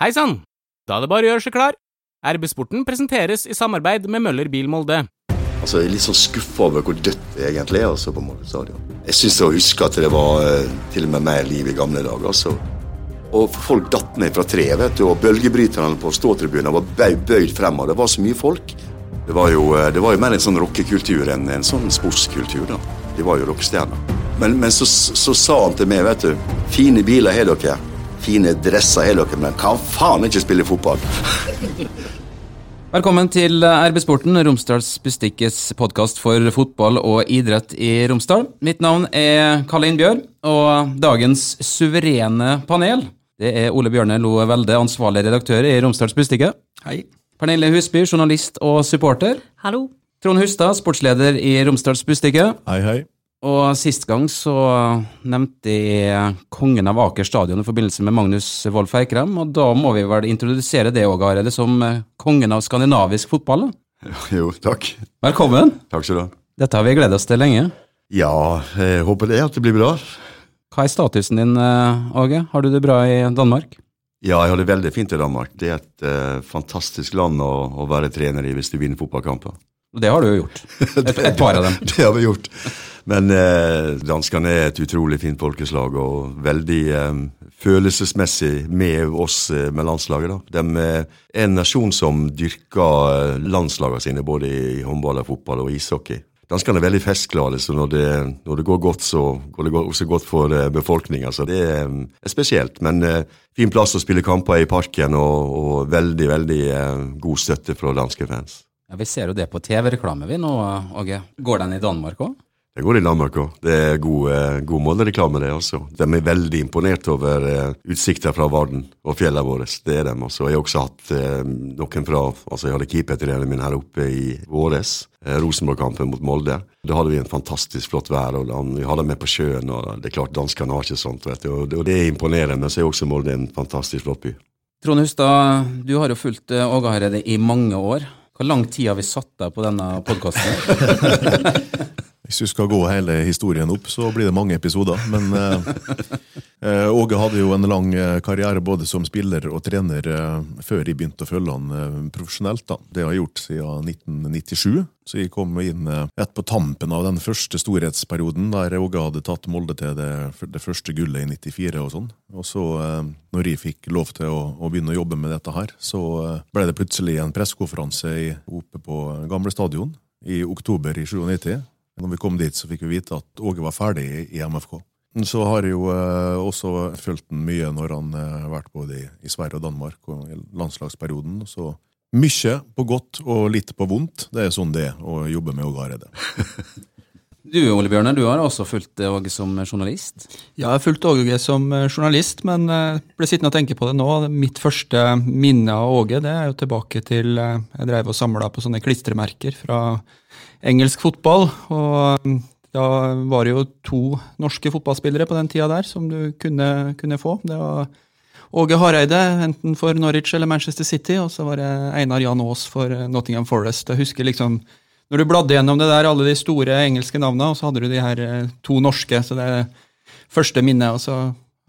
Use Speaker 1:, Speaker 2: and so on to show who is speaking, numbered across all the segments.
Speaker 1: Hei sann! Da er det bare å gjøre seg klar. RB-sporten presenteres i samarbeid med Møller Bil Molde.
Speaker 2: Altså, Jeg er litt sånn skuffa over hvor dødt det egentlig er altså, på Molde stadion. Jeg syns å huske at det var eh, til og med mer liv i gamle dager. altså. Og folk datt ned fra treet, vet du, og bølgebryterne på ståtribunen var bøyd fremover. det var så mye folk. Det var jo, eh, det var jo mer en sånn rockekultur enn en sånn sportskultur. da. De var jo rockestjerner. Men, men så, så sa han til meg, vet du, fine biler har dere, fine dresser hele dere, men kan faen ikke spille fotball.
Speaker 3: Velkommen til RB Sporten, Romsdals Bustikkes podkast for fotball og idrett i Romsdal. Mitt navn er Kalle Innbjørg, og dagens suverene panel det er Ole Bjørne Lo Velde, ansvarlig redaktør i Romsdals Bustikke.
Speaker 4: Hei.
Speaker 3: Pernille Husby, journalist og supporter.
Speaker 5: Hallo.
Speaker 3: Trond Hustad, sportsleder i Romsdals Bustikke.
Speaker 4: Hei, hei.
Speaker 3: Og sist gang så nevnte jeg kongen av Aker stadion i forbindelse med Magnus Wolff Eikrem, og da må vi vel introdusere det òg, Hareide, som eh, kongen av skandinavisk fotball? da?
Speaker 2: Jo, takk.
Speaker 3: Velkommen!
Speaker 2: Takk skal du ha.
Speaker 3: Dette har vi gledet oss til lenge.
Speaker 2: Ja, jeg håper det at det blir bra.
Speaker 3: Hva er statusen din, eh, Åge? Har du det bra i Danmark?
Speaker 2: Ja, jeg har det veldig fint i Danmark. Det er et uh, fantastisk land å, å være trener i hvis du vinner fotballkamper.
Speaker 3: Det har du jo gjort. Et, et par av dem.
Speaker 2: Det har vi gjort. Men eh, danskene er et utrolig fint folkeslag og veldig eh, følelsesmessig med oss eh, med landslaget. da. De er en nasjon som dyrker eh, landslagene sine både i håndball, og fotball og ishockey. Danskene er veldig festglade, så når det, når det går godt, så går det også godt for eh, befolkninga. Så det er, eh, er spesielt. Men eh, fin plass å spille kamper i parken, og, og veldig, veldig eh, god støtte fra danske fans.
Speaker 3: Ja, vi ser jo det på TV-reklame vi nå, Åge. Går den i Danmark òg?
Speaker 2: Det går i Danmark òg. Det er god, eh, god målereklame, det også. De er veldig imponert over eh, utsikta fra Varden og fjellene våre. Det er de. altså. Jeg har også hatt eh, noen fra altså Jeg hadde keepertreneren min her oppe i våres. Eh, Rosenborg-kampen mot Molde. Da hadde vi en fantastisk flott vær, og han- vi hadde med på sjøen. og Det er klart, danskene har ikke sånt, vet du. Og det, og det er imponerende. Men så er også Molde en fantastisk flott by.
Speaker 3: Trond Hustad, du har jo fulgt Åge Hareide i mange år. Hvor lang tid har vi satt deg på denne podkasten?
Speaker 4: Hvis du skal gå hele historien opp, så blir det mange episoder. Men eh, eh, Åge hadde jo en lang eh, karriere både som spiller og trener eh, før jeg begynte å følge han eh, profesjonelt. da. Det har jeg gjort siden 1997. Så jeg kom inn eh, rett på tampen av den første storhetsperioden, der Åge hadde tatt Molde til det, det første gullet i 94 og sånn. Og så, eh, når jeg fikk lov til å, å begynne å jobbe med dette her, så eh, ble det plutselig en pressekonferanse oppe på Gamle stadion i oktober i 97. Når vi kom dit, så fikk vi vite at Åge var ferdig i- MFK. Så har jeg jo eh, også fulgt den mye når han eh, har vært både i, Sverige og Danmark og i landslagsperioden. Så mye på godt og litt på vondt. Det er sånn det er å jobbe med Åge Hareide.
Speaker 3: Du Ole Bjørne, du har også fulgt Åge som journalist.
Speaker 6: Ja, jeg har fulgt Åge som eh, journalist, men eh, ble sittende og tenke på det nå. Mitt første minne av Åge det er jo tilbake til eh, Jeg drev og samla på sånne klistremerker fra engelsk fotball. Og mm, da var det jo to norske fotballspillere på den tida der som du kunne, kunne få. Det var Åge Hareide, enten for Norwich eller Manchester City, og så var det Einar Jan Aas for eh, Nottingham Forest. Jeg husker liksom når du bladde gjennom det der, alle de store engelske navnene, og så hadde du de her eh, to norske. så det er første minnet. Og så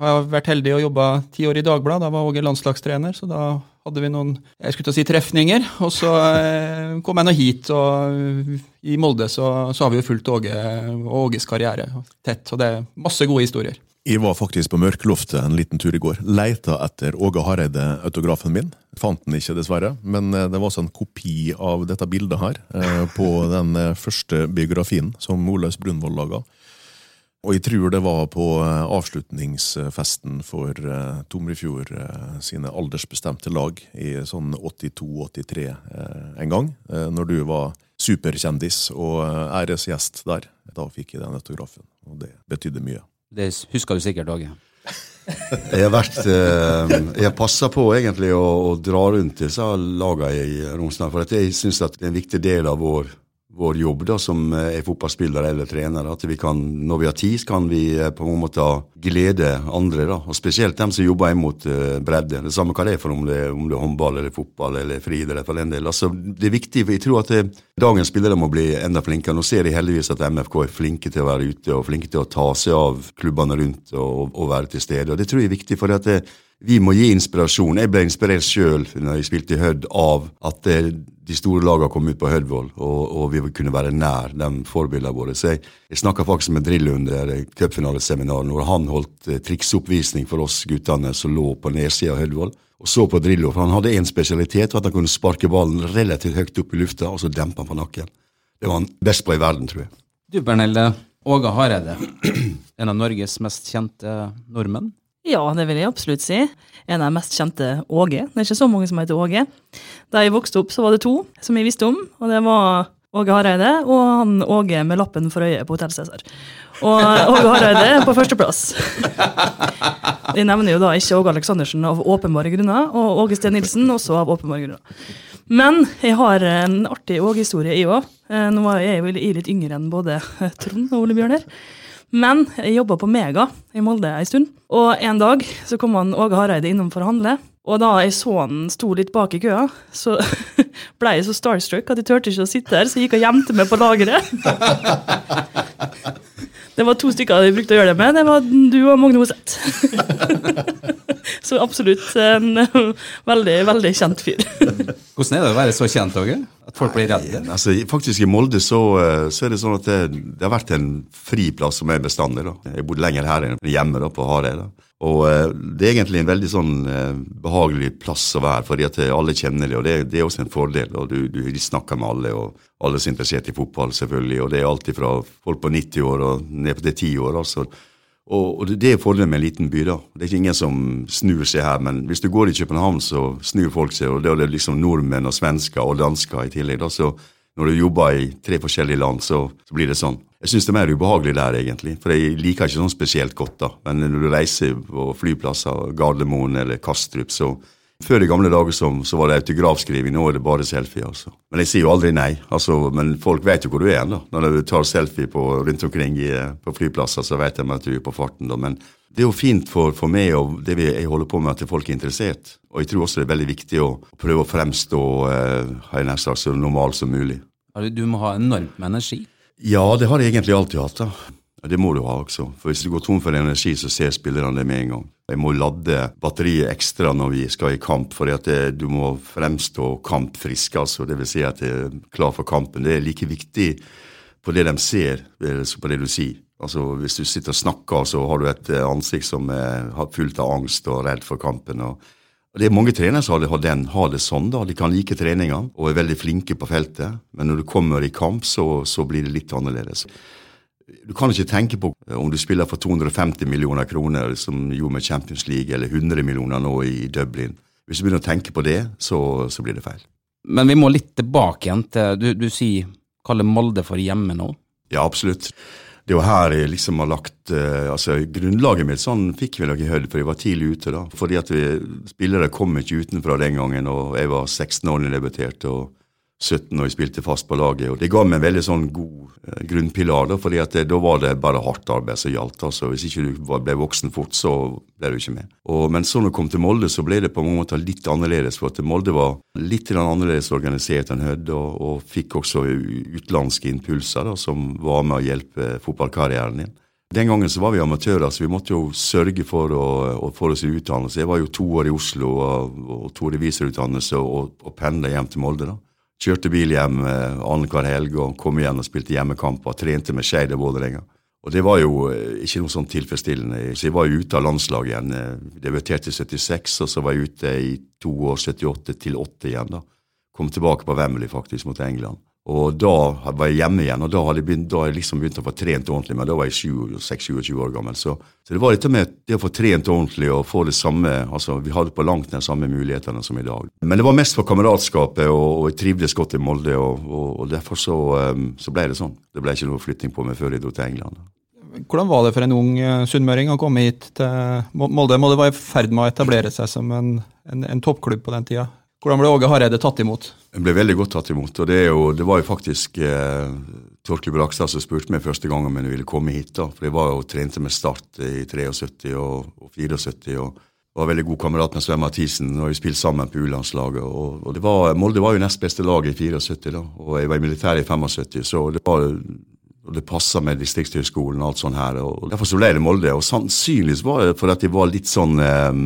Speaker 6: har jeg vært heldig og jobba ti år i Dagbladet. Da var Åge landslagstrener, så da hadde vi noen jeg skulle til å si trefninger. Og så eh, kom jeg nå hit, og i Molde så, så har vi jo fulgt Åge og Åges karriere tett. Og det er masse gode historier.
Speaker 4: Jeg var faktisk på Mørkloftet en liten tur i går. Leita etter Åge Hareide-autografen min. Fant den ikke, dessverre. Men eh, det var også en kopi av dette bildet her eh, på den første biografien som Olaus Brunvoll laga. Og jeg tror det var på eh, avslutningsfesten for eh, Tomrefjord eh, sine aldersbestemte lag i sånn 82-83 eh, en gang, når du var superkjendis og æresgjest der. Da fikk jeg den autografen, og det betydde mye.
Speaker 3: Det husker du sikkert, Åge.
Speaker 2: Jeg har vært eh, Jeg passer på egentlig å, å dra rundt disse lagene i Romsdal. For at jeg syns det er en viktig del av vår, vår jobb da, som eh, er fotballspillere eller trenere. At vi kan, når vi har tid, så kan vi eh, på en måte glede andre. da, og Spesielt dem som jobber inn mot eh, bredde. Det samme hva det er for om det, om det er håndball eller fotball eller friidrett for den del. Altså, det er viktig, for jeg tror at det, dagens spillere må bli enda flinkere. Nå ser jeg heldigvis at MFK er flinke til å være ute og flinke til å ta seg av klubbene rundt og, og være til stede. og Det tror jeg er viktig, for at det, vi må gi inspirasjon. Jeg ble inspirert sjøl når jeg spilte i Hødd av at eh, de store lagene kom ut på Hødvoll, og, og, vi kunne være nær de forbildene våre. Så jeg, jeg snakka faktisk med Drillo under cupfinaleseminaret når han holdt triksoppvisning trikseoppvisning for oss guttene som lå på nedsida av Hødvoll, og så på Drillo. For han hadde én spesialitet, at han kunne sparke ballen relativt høyt opp i lufta, og så dempe han på nakken. Det var han best på i verden, tror jeg.
Speaker 3: Du, Bernelle. Åge Hareide, en av Norges mest kjente nordmenn?
Speaker 5: Ja, det vil jeg absolutt si. En av de mest kjente Åge. Det er ikke så mange som heter Åge. Da jeg vokste opp, så var det to som jeg visste om, og det var Åge Hareide og han Åge med lappen for øyet på Hotell Cæsar. Og Åge Hareide på førsteplass. Jeg nevner jo da ikke Åge Aleksandersen av åpenbare grunner, og Åge Steen Nilsen også av åpenbare grunner. Men jeg har en artig Åge-historie, jeg òg. Eh, nå er jeg litt yngre enn både Trond og Ole Bjørner. Men jeg jobba på Mega i Molde ei stund. Og en dag så kom han Åge Hareide innom for å handle. Og da jeg så han sto litt bak i køa, så ble jeg så starstruck at jeg turte ikke å sitte der, så jeg gikk og gjemte meg på lageret. Det var to stykker jeg brukte å gjøre det med. Det var du og Magne Hoseth. Så absolutt en veldig, veldig kjent fyr.
Speaker 3: Hvordan er det å være så kjent, Åge? At folk blir redde?
Speaker 2: Altså, faktisk I Molde så, eh, så er det sånn at det, det, har vært en friplass som er bestandig. da. Jeg bodde lenger her enn hjemme da, på Hareid. Og uh, Det er egentlig en veldig sånn uh, behagelig plass å være, fordi at alle kjenner det. og Det, det er også en fordel. og du, du, snakker med alle, og alle er interessert i fotball, selvfølgelig. og Det er alltid fra folk på 90 år og ned til 10 år. altså. Og, og Det er fordelen med en liten by. da. Det er ikke ingen som snur seg her, men hvis du går i København, så snur folk seg. og Det er liksom nordmenn og svensker og dansker i tillegg. da, så når du jobber i tre forskjellige land, så, så blir det sånn. Jeg syns det er mer ubehagelig der, egentlig. For jeg liker ikke sånn spesielt godt, da. Men når du reiser på flyplasser, Gardermoen eller Kastrup, så før i gamle dager så, så var det autografskriving, nå er det bare selfie. altså. Men jeg sier jo aldri nei. altså, Men folk vet jo hvor du er da. Når du tar selfie på, rundt omkring i, på flyplasser, så vet de at du er på farten. da. Men det er jo fint for, for meg og det vi, jeg holder på med, at folk er interessert. Og jeg tror også det er veldig viktig å prøve å fremstå eh, så normal som mulig.
Speaker 3: Du må ha enormt med energi?
Speaker 2: Ja, det har jeg egentlig alltid hatt. da. Det må du ha også. For hvis du går tom for energi, så ser spillerne det med en gang. Jeg må ladde batteriet ekstra når vi skal i kamp, for du må fremstå kampfrisk. altså. Vil si at du er klar for kampen. Det er like viktig på det de ser, som på det du sier. Altså, Hvis du sitter og snakker, så har du et eh, ansikt som er fullt av angst og redd for kampen. og det er mange trenere som har det, har det sånn. da, De kan like treninga og er veldig flinke på feltet, men når du kommer i kamp, så, så blir det litt annerledes. Du kan ikke tenke på om du spiller for 250 millioner kroner, som gjorde med Champions League, eller 100 millioner nå i Dublin. Hvis du begynner å tenke på det, så, så blir det feil.
Speaker 3: Men vi må litt tilbake igjen til Du, du sier kaller Molde for hjemme nå?
Speaker 2: Ja, absolutt. Det er jo her jeg liksom har lagt uh, altså Grunnlaget mitt sånn fikk vi nok i Hødd, for jeg var tidlig ute. da. Fordi at vi, spillere kom ikke utenfra den gangen, og jeg var 16 år da jeg debuterte. og 17 når jeg spilte fast på laget. og Det ga meg en veldig sånn god eh, grunnpilar, fordi at det, da var det bare hardt arbeid som gjaldt. altså Hvis ikke du ble voksen fort, så ble du ikke med. Og, men så når jeg kom til Molde, så ble det på mange måter litt annerledes. For at Molde var litt annerledes organisert enn Hødd, og, og, fikk også utenlandske impulser da, som var med å hjelpe fotballkarrieren din. Den gangen så var vi amatører, så vi måtte jo sørge for å, å få oss utdannelse. Jeg var jo to år i Oslo og, og to revisorutdannelse og, og pendla hjem til Molde. da. Kjørte bil hjem eh, annenhver helg og kom igjen og spilte hjemmekamper. Trente med Skeid og Vålerenga. Og det var jo eh, ikke noe sånn tilfredsstillende. Så jeg var jo ute av landslaget igjen. Eh, debuterte i 76, og så var jeg ute i to år, 78 til 80 igjen. da. Kom tilbake på Wembley faktisk mot England. Og da var jeg hjemme igjen, og da hadde jeg, begynt, da hadde jeg liksom begynt å få trent ordentlig. Men da var jeg 26-27 år gammel. Så, så, det var dette med det å få trent ordentlig og få det samme altså Vi hadde på langt nær samme mulighetene som i dag. Men det var mest for kameratskapet, og, og jeg trivdes godt i Molde. Og, og, og derfor så, um, så, ble det sånn. Det ble ikke noe flytting på meg før jeg dro til England.
Speaker 6: Hvordan var det for en ung uh, sunnmøring å komme hit til Molde? Molde var i ferd med å etablere seg som en, en, en toppklubb på den tida. Hvordan ble Åge Hareide tatt imot?
Speaker 2: Jeg ble veldig godt tatt imot. og Det, jo, det var jo faktisk eh, Torkel Brakstad som spurte meg første gang om jeg ville komme hit. da, for Jeg var jo trente med Start i 73 og, og 74. og var veldig god kamerat med Svein Mathisen, og vi spilte sammen på U-landslaget. og, og Molde var jo nest beste lag i 74, da, og jeg var i militæret i 75. så det var og det passa med distriktshøgskolen og alt sånt her. og Derfor så ble det Molde. Og sannsynligvis var det fordi at de var litt sånn eh,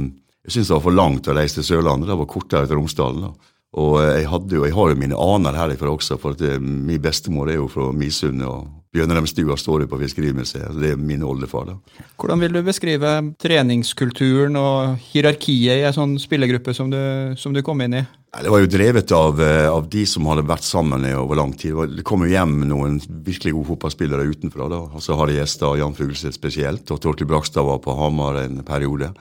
Speaker 2: Jeg syntes det var for langt å reise til Sørlandet. Det var kortere til Romsdalen. da. Og eh, jeg, jo, jeg har jo mine aner herifra også, for det, min bestemor er jo fra Misund. og Bjørneremstua står jo på Fiskerimuseet. Det er min oldefar. da.
Speaker 6: Hvordan vil du beskrive treningskulturen og hierarkiet i en sånn spillergruppe som du, som du kom inn i?
Speaker 2: Det var jo drevet av, eh, av de som hadde vært sammen i over lang tid. Det kom jo hjem noen virkelig gode fotballspillere utenfra. da. Og så har de gjester, Jan Fugleseth spesielt, og Torkel Brakstad var på Hamar en periode.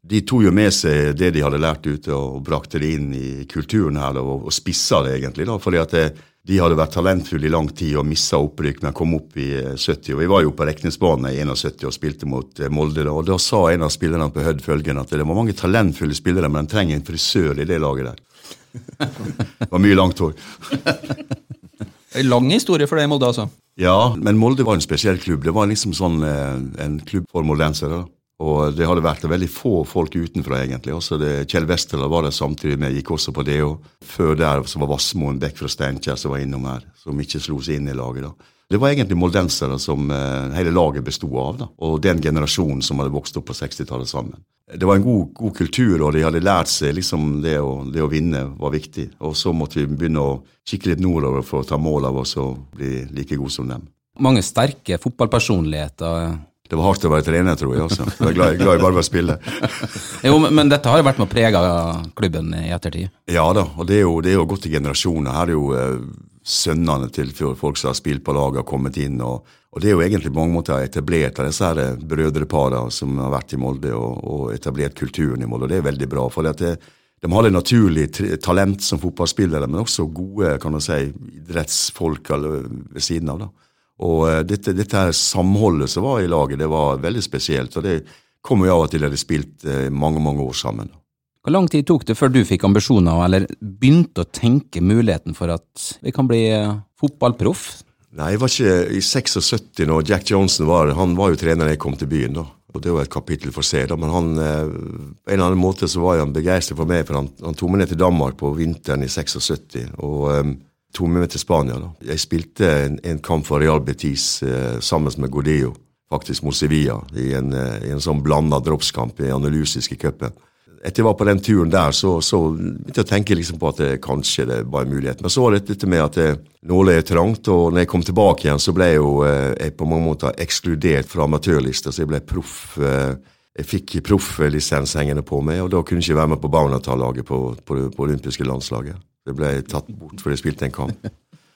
Speaker 2: De tok jo med seg det de hadde lært ute, og brakte det inn i kulturen her, og, og spissa det egentlig. da, fordi at det, de hadde vært talentfulle i lang tid og missa opprykk, men kom opp i eh, 70. og Vi var jo på Reknesbanen i 71 og spilte mot eh, Molde. da, og Da sa en av spillerne på Hødd følgende at det var mange talentfulle spillere, men de trenger en frisør i det laget der. Det var mye langt hår.
Speaker 6: En lang historie for deg i Molde, altså.
Speaker 2: Ja, men Molde var en spesiell klubb. Det var liksom sånn eh, en klubb for moldensere. da. Og det hadde vært veldig få folk utenfra, egentlig. Også det, Kjell Westerdal var der samtidig med, gikk også på det. Og før der så var Vassmoen Bekk fra Steinkjer som var innom her, som ikke slo seg inn i laget. da. Det var egentlig moldensere som eh, hele laget bestod av, da. og den generasjonen som hadde vokst opp på 60-tallet sammen. Det var en god, god kultur, og de hadde lært seg liksom det å, det å vinne var viktig. Og så måtte vi begynne å kikke litt nordover for å ta mål av oss og bli like gode som dem.
Speaker 3: Mange sterke fotballpersonligheter.
Speaker 2: Det var hardt å være trener, tror jeg. også. Jeg er glad, glad i bare å spille.
Speaker 3: Jo, men- men dette har jo vært med å prege klubben i ettertid.
Speaker 2: Ja da, og det er jo, det er jo gått i generasjoner. Her er jo eh, sønnene til folk som har spilt på laget, har kommet inn. Og, og det er jo egentlig på mange måter etablert av disse brødreparene som har vært i Molde, og, og etablert kulturen i Molde. Og det er veldig bra. for det, de hadde naturlig t- talent som fotballspillere, men også gode kan man si, idrettsfolk ved siden av. da. Og eh, dette, dette samholdet som var i laget, det var veldig spesielt. Og det kom jo av at de hadde spilt eh, mange, mange år sammen.
Speaker 3: Hvor lang tid tok det før du fikk ambisjoner, eller begynte å tenke muligheten for at vi kan bli eh, fotballproff?
Speaker 2: Nei, jeg var ikke i 76 når Jack Johnson var Han var jo trener da jeg kom til byen, da. Og det var et kapittel for seg, da. Men han, på en eller annen måte så var han begeistret for meg, for han, han tok meg ned til Danmark på vinteren i 76. Og eh, tok meg med til Spania, da. Jeg spilte en, en kamp for Real Betis eh, sammen med Godeo, faktisk mot Sevilla, i en, eh, en sånn blanda dropskamp i analysiske cupen etter jeg var på den turen der, så, så begynte jeg å tenke liksom på at det, kanskje det var en mulighet. Men så var det dette med at det, nåløyet trangt, og når jeg kom tilbake igjen, så ble jeg jo eh, jeg på mange måter ekskludert fra amatørlista, så jeg ble proff. eh, Jeg fikk profflisens hengende på meg, og da kunne jeg ikke være med på Baunata-laget på, på, det- olympiske landslaget. Det ble tatt bort fordi jeg spilte en kamp.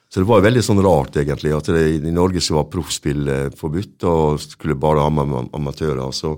Speaker 2: Så det var veldig sånn rart, egentlig, at det, i Norge så var proffspill eh, forbudt, og skulle bare ha med am- amatører. Så,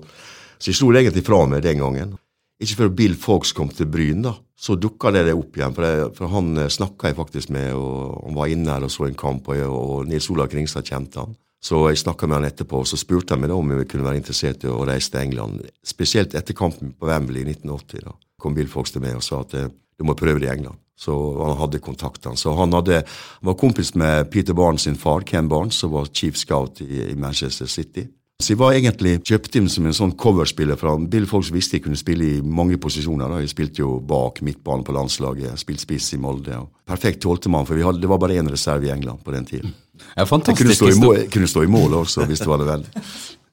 Speaker 2: så jeg slo egentlig fra meg den gangen. Ikke før Bill Fox kom til Bryn, da, så dukka det opp igjen. For, det, for han eh, snakka jeg faktisk med, og han var inne her og så en kamp, og, jeg, og Nils Olav Kringstad kjente han. Så jeg snakka med han etterpå, og så spurte han meg da om jeg kunne være interessert i å reise til England. Spesielt etter kampen på Wembley i 1980. da kom Bill Fox til meg og sa at eh, du må prøve det i England. Så han hadde kontaktene. Så han, hadde, han var kompis med Peter Barnes sin far, Ken Barnes, som var chief scout i, i Manchester City. Så jeg var egentlig kjøpt inn som en sånn coverspiller. fra Bill Folks visste jeg kunne spille i mange posisjoner. da. Jeg spilte jo bak midtbanen på landslaget, spilte spiss i Molde. og Perfekt tolvtemann, for vi hadde, det var bare én reserve i England på den tiden.
Speaker 3: Ja,
Speaker 2: Jeg kunne
Speaker 3: fantastisk
Speaker 2: stå i mål, kunne stå i mål også, hvis det var nødvendig.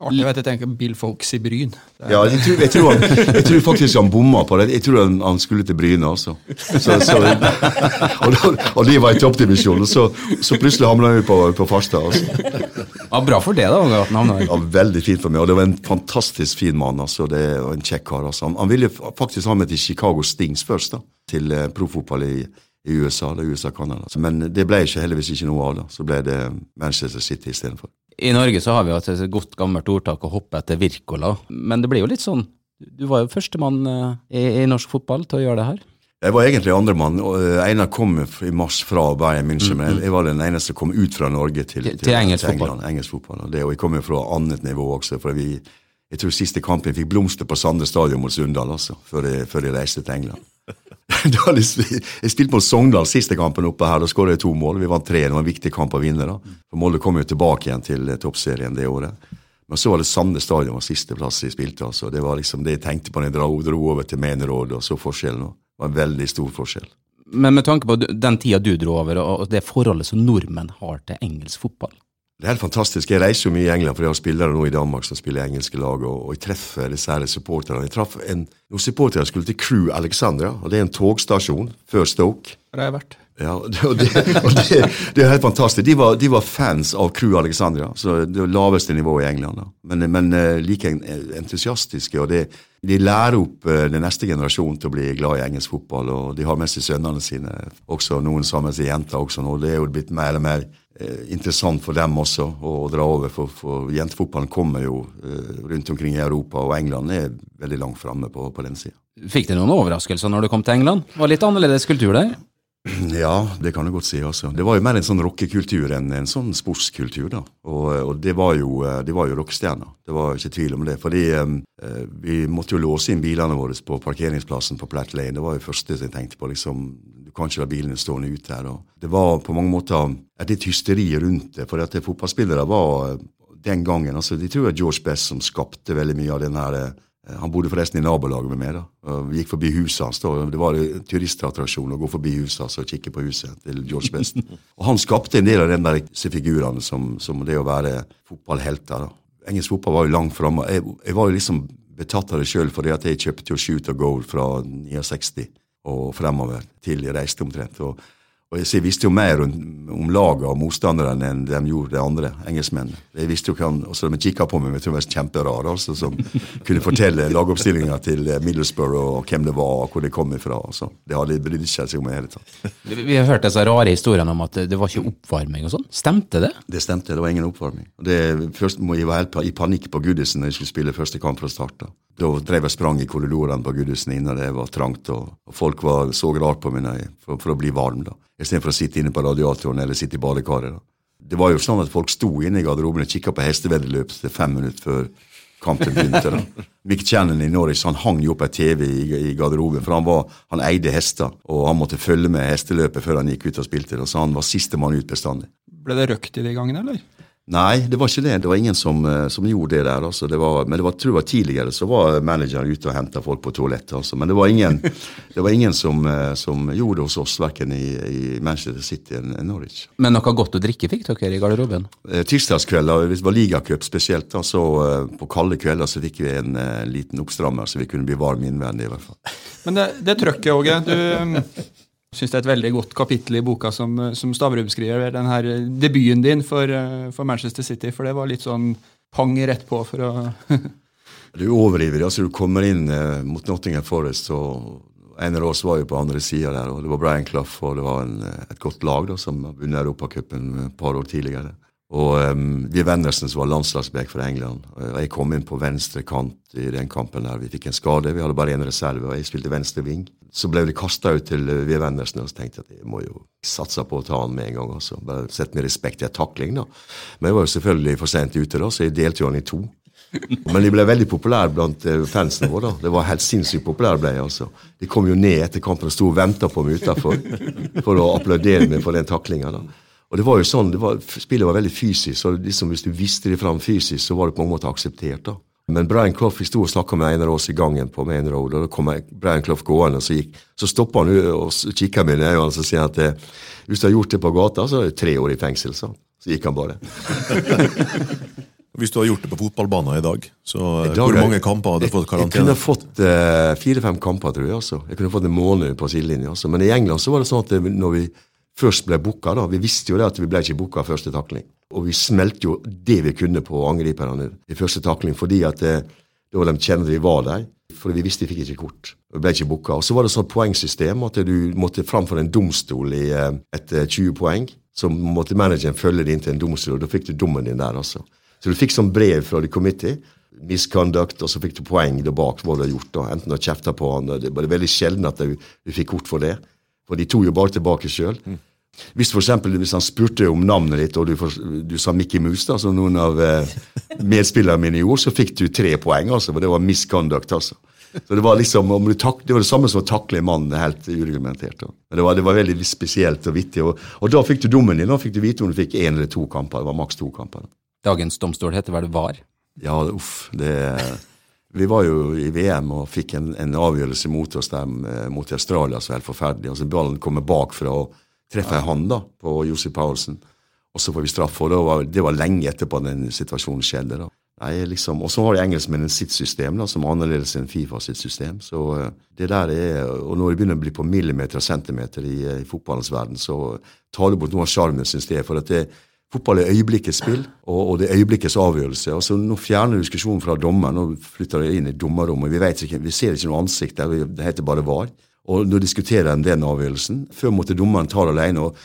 Speaker 6: Artig vet jeg tenker Bill Folks i Bryn.
Speaker 2: Ja, jeg tror, jeg, tror han, jeg tror faktisk han bomma på det. Jeg tror han, han skulle til Bryne, også. Så, så, og, da- og de var i toppdivisjon, og så, så plutselig havna vi på, på Farstad. Altså.
Speaker 3: Ja, bra for det, da, at han.
Speaker 2: Ja, veldig fint for meg, og det var en fantastisk fin mann. altså, det og en kjekk kar. altså. Han, han ville faktisk ha meg til Chicago Stings først, da, til uh, proffotball i, i USA. det er USA-Canada. Men det ble ikke, heldigvis ikke noe av. da. Så ble det Manchester City istedenfor.
Speaker 3: I Norge så har vi jo et godt gammelt ordtak å hoppe etter Wirkola, men det blir jo litt sånn Du var jo førstemann eh, i, i norsk fotball til å gjøre det her.
Speaker 2: Jeg var egentlig andremann. eh, Einar kom i mars fra Bayern München, men jeg var den eneste som kom ut fra Norge til,
Speaker 3: Til- til engelsk
Speaker 2: England. Engelsk fotball. Og, det, og jeg kom jo fra annet nivå også. for vi, Jeg tror siste kampen fikk blomster på Sande stadion mot Sunndal, altså, før jeg, før jeg reiste til England. Da, jeg spilte mot Sogndal siste kampen oppe her, da skåret jeg to mål. Vi vant tre, det var en viktig kamp å vinne. da. For Molde kom jo tilbake igjen til eh, toppserien det året. Men så var det Sande stadion var siste plass jeg spilte. altså. Det var liksom det jeg tenkte på når jeg dro, dro over til Meneråd, og så forskjellen. Det var en veldig stor forskjell.
Speaker 3: Men med tanke på den tida du dro over, og det forholdet som nordmenn har til engelsk fotball,
Speaker 2: Det er helt fantastisk. Jeg reiser jo mye i England, for jeg har spillere nå i Danmark som spiller i engelske lag, og, og jeg treffer disse her supporterne. Jeg traff en, noen jeg skulle til Crew Alexandra, og det er en togstasjon før Stoke.
Speaker 6: Der har jeg vært.
Speaker 2: Ja, og det, og det, det, det er helt fantastisk. De var, de var fans av Crew Alexandria, så det laveste nivået i England. Da. Men, men eh, like entusiastiske, og det, de lærer opp eh, den neste generasjonen til å bli glad i engelsk fotball. og De har med seg sønnene sine, også noen sammen med jenter også nå. Det er jo blitt mer og mer eh, interessant for dem også å dra over, for, for jentefotballen kommer jo eh, rundt omkring i Europa, og England er veldig langt framme på, på den sida.
Speaker 3: Fikk du noen overraskelser når du kom til England? Var det litt annerledes kultur der?
Speaker 2: Ja, det kan du godt si. altså. Det var jo mer en sånn rockekultur enn en sånn sportskultur. da. Og, og det var jo, eh, de var jo rockestjerner, det var ikke tvil om det. Fordi um, vi måtte jo låse inn bilene våre på parkeringsplassen på Platt Lane. Det var jo første jeg tenkte på. liksom, Du kan ikke la bilene stående ute her. Det var på mange måter et litt hysteri rundt det. For at det fotballspillere var eh, den gangen altså De tror var George Best som skapte veldig mye av den her eh, han bodde forresten i nabolaget med meg. da. Vi gikk forbi huset hans. da, Det var en turistattraksjon å gå forbi huset hans og kikke på huset til George Best. og Han skapte en del av den der, disse figurene som, som det å være fotballhelter. da. Engelsk fotball var jo langt framme. Jeg, jeg var jo liksom betatt av det sjøl, fordi at jeg kjøpte jo Shoot og Goal fra 69 og fremover til de reiste omtrent. og og jeg, visste jo mer om, om laget og motstanderne enn de gjorde, de andre engelskmennene. Jeg visste jo hvem, og så De kikka på meg, jeg tror jeg var kjemperar, altså, som kunne fortelle lagoppstillinga til eh, Middlesbrough og hvem det var, og hvor det kom ifra. Altså. Det hadde de brydd seg om i det hele tatt.
Speaker 3: Vi har hørt disse rare historiene om at det var ikke oppvarming og sånn. Stemte det?
Speaker 2: Det stemte, det var ingen oppvarming. Det, først må Jeg være helt i panikk på Goodison når jeg skulle spille første kamp fra start. Da Da drev jeg sprang i korridorene på Goodison inne, det var trangt, og, folk var, så rart på meg for, for å bli varm. da Istedenfor å sitte inne på radiatoren eller sitte i badekaret. da. Det var jo sånn at folk sto inne i garderoben og kikka på hesteveddeløp til fem minutter før kampen begynte. da. Mick Channon i Norwich han hang jo opp ei TV i, i garderoben, for han, var, han eide hester, og han måtte følge med hesteløpet før han gikk ut og spilte. Da, så han var sistemann ut bestandig.
Speaker 6: Ble det røkt i de gangene, eller?
Speaker 2: Nei, det var ikke det. Det var ingen som, eh, som gjorde det der. Altså. Det var, men det var, tror jeg var tidligere så var manageren ute og henta folk på toalettet. Altså. Men det var ingen, det var ingen som, eh, som gjorde det hos oss, verken i, i Manchester City eller Norwich.
Speaker 3: Men noe godt å drikke fikk dere i garderoben?
Speaker 2: Eh, Tirsdagskvelder, hvis det var ligacup spesielt, da, så eh, på kalde kvelder så fikk vi en eh, liten oppstrammer, så vi kunne bli varme innvendig i hvert fall.
Speaker 6: Men det, det trøkket, Åge. Du syns det er et veldig godt kapittel i boka som, som Stavrum skriver. Den her debuten din for, uh, for Manchester City. For det var litt sånn pang rett på for å
Speaker 2: Du overriver altså Du kommer inn eh, mot Nottingham Forest, og en av oss var jo på andre sida der. og Det var Brian Clough, og det var en, eh, et godt lag da, som vunnet Europacupen et par år tidligere. Og um, Vi Wennersen som var landslagsback for England. og Jeg kom inn på venstre kant i den kampen. der Vi fikk en skade. Vi hadde bare én reserve, og jeg spilte venstre ving. Så ble det kasta ut til uh, V. Og så tenkte jeg at jeg må jo satse på å ta han med en gang. altså. Bare Sett med respekt til en takling, da. Men jeg var jo selvfølgelig for sent ute, da, så jeg delte jo han i to. Men de ble veldig populære blant fansen fansene våre. da. Det var helt sinnssykt populære ble jeg, altså. De kom jo ned etter kampen og sto og venta på meg utafor for å applaudere meg for den taklinga. Og det var jo sånn, var, Spillet var veldig fysisk, så liksom hvis du viste det fram fysisk, så var det på en måte akseptert. da. Men Brian Clough vi sto og snakka med en av oss i gangen på Main Road, og da kom Brian Clough gående, og så, gikk, så stoppa han og kikka meg i øynene og så sier at eh, hvis du har gjort det på gata, så er det tre år i fengsel. Så, så gikk han bare.
Speaker 4: Hvis du har gjort det på fotballbanen i dag, så eh,
Speaker 2: I dag
Speaker 4: hvor mange kamper hadde du fått karantene?
Speaker 2: Jeg kunne fått uh, fire-fem kamper, tror jeg. Også. Jeg kunne fått en måned på sidelinja. Altså. Men i England så var det sånn at når vi først ble booka, da, vi visste jo det at vi ble ikke booka første takling. Og vi smelte jo det vi kunne på angriperne i første takling, fordi at det var de kjente vi var der. For vi visste vi fikk ikke kort. Vi ble ikke booka. Og så var det sånn poengsystem at du måtte fram for en domstol i, eh, etter 20 poeng. Så måtte manageren følge det inn til en domstol, og da fikk du dommen din der, altså. Så du fikk sånn brev fra the committee. Misconduct, og så fikk du poeng der bak hva du hadde gjort. da, Enten du kjefta på han, Det var veldig sjelden at du, du fikk kort for det. For de tok jo bare tilbake sjøl. Hvis for eksempel, hvis han spurte om navnet ditt, og du, for, du sa Mickey Mouse, da, som noen av eh, medspillerne mine gjorde, så fikk du tre poeng. altså, for Det var misconduct. altså. Så Det var liksom, om du tak, det var det samme som å takle en mann helt ureglementert. da. Men det var, det var veldig spesielt og vittig. Og, og da fikk du dommen din. Da fikk du vite om du fikk én eller to kamper. Det var maks to kamper. Da.
Speaker 3: Dagens domstol heter vel VAR?
Speaker 2: Ja, uff. Det, vi var jo i VM og fikk en, en avgjørelse mot oss der eh, mot Australia så helt forferdelig. Altså Ballen kommer bakfra og treffer jeg han da, på Josef Paulsen. og så får vi straff. for det og det var lenge etterpå den situasjonen skjedde. da. Nei, liksom, Og så har engelskmennene sitt system, da, som er annerledes enn Fifa sitt system. Så uh, det der er, Og når det begynner å bli på millimeter og centimeter i, uh, i fotballens verden, så tar du bort noe av sjarmen, syns jeg. For at det, fotball er øyeblikkets spill, og, og, det er øyeblikkets avgjørelse. Altså, Nå fjerner du diskusjonen fra dommeren, nå flytter det inn i dommerrommet. Vi, ikke, vi ser ikke noe ansikt der, det heter bare VAR. Og nå diskuterer en den avgjørelsen. Før måtte dommeren ta det alene. og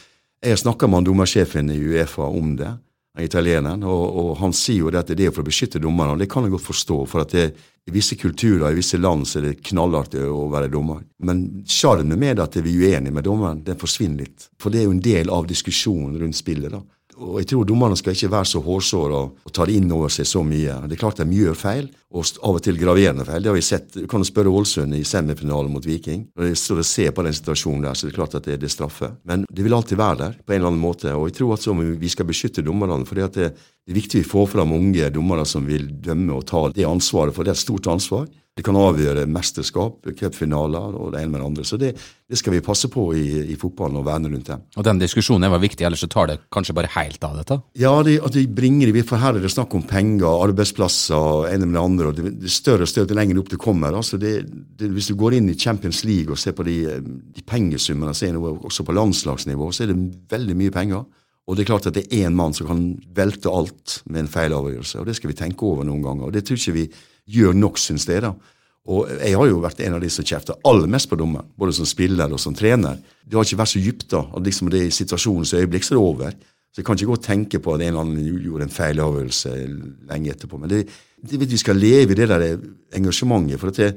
Speaker 2: Jeg har snakka med dommersjefen i Uefa om det italieneren, og, og, han sier jo at det er for å beskytte dommerne. Det kan jeg godt forstå, for at det, i visse kulturer, i visse land, så er det knallartig å være dommer. Men sjarmen med at vi er uenige med dommeren, den forsvinner litt. For det er jo en del av diskusjonen rundt spillet. da. Og jeg tror dommerne skal ikke være så hårsåre og, og ta det inn over seg så mye. Det er klart de gjør feil, og av og til graverende feil. Det har vi sett. Du kan spørre Ålesund i semifinalen mot Viking. Når de står og ser på den situasjonen der, så det er klart at det, det straffe. Men det vil alltid være der, på en eller annen måte. Og jeg tror at vi skal beskytte dommerne. for det, det er viktig vi får fram unge dommere som vil dømme og ta det ansvaret, for det er et stort ansvar. Det kan avgjøre mesterskap, cupfinaler og det ene med det andre. Så det, det skal vi passe på i, i, fotballen og verne rundt dem.
Speaker 3: Og den diskusjonen var viktig, ellers så tar det kanskje bare helt av dette?
Speaker 2: Ja, det, at de bringer det, for her er det snakk om penger, arbeidsplasser, ene med det andre. og Det, det større og større lenger opp du kommer. Altså det, det, hvis du går inn i Champions League og ser på de, de pengesummene, så er det også på landslagsnivå, så er det veldig mye penger. Og det er klart at det er én mann som kan velte alt med en feilavgjørelse, og det skal vi tenke over noen ganger. Og det tror ikke vi gjør nok, syns jeg. da. Og jeg har jo vært en av de som kjefter aller mest på dommeren, både som spiller og som trener. Det har ikke vært så dypt, da. at liksom det er situasjonens øyeblikk så er det over. Så jeg kan ikke gå og tenke på at en eller annen gjorde en feil avgjørelse lenge etterpå. Men det, det, vi skal leve i det der engasjementet. for at det,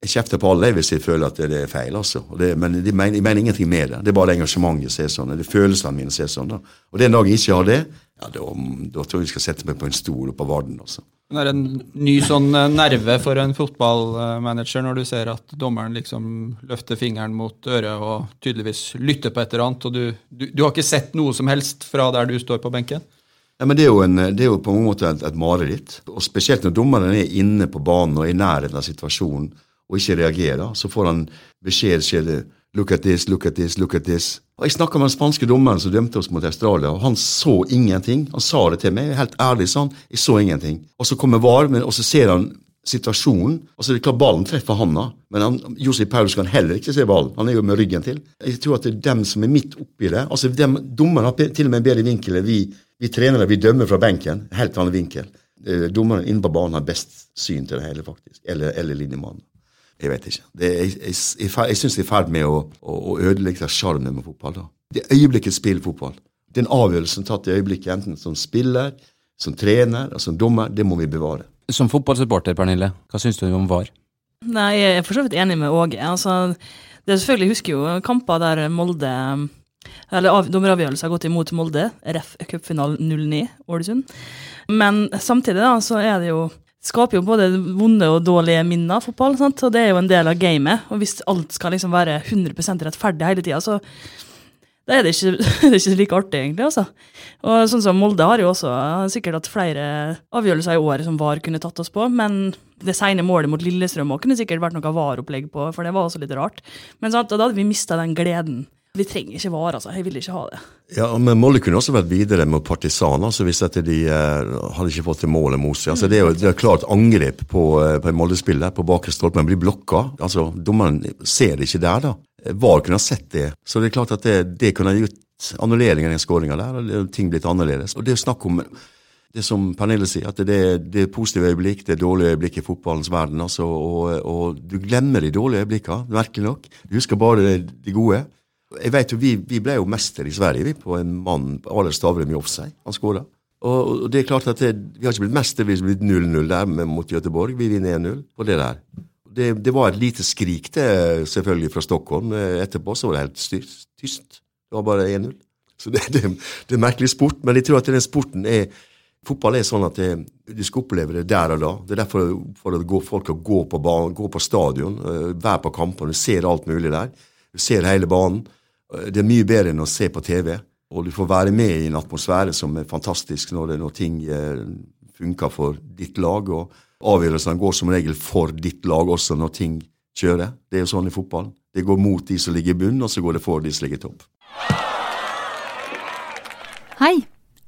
Speaker 2: jeg kjefter på alle hvis jeg føler at det er feil, altså. Det, men jeg mener, mener, ingenting med det. Det er bare det engasjementet som er sånn. Det er følelsene mine som er sånn. da. Og den dagen jeg ikke har det, ja, da, da tror jeg jeg skal sette meg på en stol på Varden. altså.
Speaker 6: Det er en ny sånn eh, nerve for en fotballmanager når du ser at dommeren liksom løfter fingeren mot øret og tydeligvis lytter på et eller annet, og du, du, du har ikke sett noe som helst fra der du står på benken?
Speaker 2: Ja, men det er, en, det er jo, på en måte et, et mareritt. Og Spesielt når dommeren er inne på banen og i nærheten av situasjonen og ikke reagerer, så får han beskjed skjede, Look at this, look at this, look at this. Og Jeg snakka med den spanske dommeren som dømte oss mot Australia, og han så ingenting. Han sa det til meg, helt ærlig sånn, jeg så ingenting. Og så kommer VAR, men, og så ser han situasjonen, og så er det klart ballen treffer handa. Men han, Josef Paulus kan heller ikke se ballen. Han er jo med ryggen til. Jeg tror at det er dem som er midt oppi det. altså dem, Dommeren har til og med en bedre vinkel enn vi, vi trenere. Vi dømmer fra benken. Helt annen vinkel. Eh, dommeren inne på banen har best syn til det hele, faktisk. Eller, eller linjemannen. Jeg vet ikke. Det, jeg jeg, jeg, jeg syns det er i ferd med å, å, å ødelegge sjarmen med fotball. da. Det øyeblikket spiller fotball. Den avgjørelsen tatt i øyeblikket, enten som spiller, som trener og som dommer, det må vi bevare.
Speaker 3: Som fotballsupporter, Pernille, hva syns du om VAR?
Speaker 5: Nei, Jeg er for så vidt enig med Åge. Altså, det er selvfølgelig jeg husker jo kamper der Molde eller av, dommeravgjørelser har gått imot Molde, ref. cupfinalen 09 Ålesund. Men samtidig da, så er det jo skaper jo både vonde og dårlige minner av fotball. Sant? Og det er jo en del av gamet. Og hvis alt skal liksom være 100 rettferdig hele tida, så da er det, ikke, det er ikke like artig, egentlig. altså. Og sånn som Molde har jo også sikkert hatt flere avgjørelser i året som VAR kunne tatt oss på, men det sene målet mot Lillestrøm kunne sikkert vært noe VAR-opplegg på, for det var også litt rart. Men sant, da hadde vi mista den gleden vi trenger ikke VAR, altså. Jeg vil ikke ha det.
Speaker 2: Ja, men Molde kunne også vært videre med partisaner, altså hvis de eh, hadde ikke fått til målet mot seg. Altså, det er jo det klart angrep på, eh, på Molde-spillet på bakre stolpe, men blir blokka. Altså, Dommeren ser det ikke der, da. VAR kunne ha sett det. Så det er klart at det, det kunne ha gjort annullering av skåringa der, og ting blitt annerledes. Og det er snakk om det som Pernille sier, at det, det er positive øyeblikk, det er dårlige øyeblikk i fotballens verden. altså, og, og du glemmer de dårlige øyeblikkene, merkelig nok. Du husker bare de gode. Jeg vet jo, Vi, vi ble jo mester i Sverige vi, på en mann, Aller Stavrum i offside. Han skåra. Og, og, det er klart at det, Vi har ikke blitt mester, vi har blitt 0-0 der mot Göteborg. Vi vinner 1-0 på det der. Det, det, var et lite skrik det, selvfølgelig fra Stockholm. Etterpå så var det helt tyst. Det var bare 1-0. Så det, det, det, er en merkelig sport, men jeg tror at den sporten er Fotball er sånn at du skal oppleve det der og da. Det er derfor for at folk kan gå på, banen, gå på stadion, eh, være på kampene, du ser alt mulig der. Du ser hele banen. Det er mye bedre enn å se på TV. Og du får være med i en atmosfære som er fantastisk når, når ting eh, funker for ditt lag. Og avgjørelsene går som regel for ditt lag også når ting kjører. Det er jo sånn i fotball. Det går mot de som ligger i bunnen, og så går det for de som ligger i topp.
Speaker 7: Hei,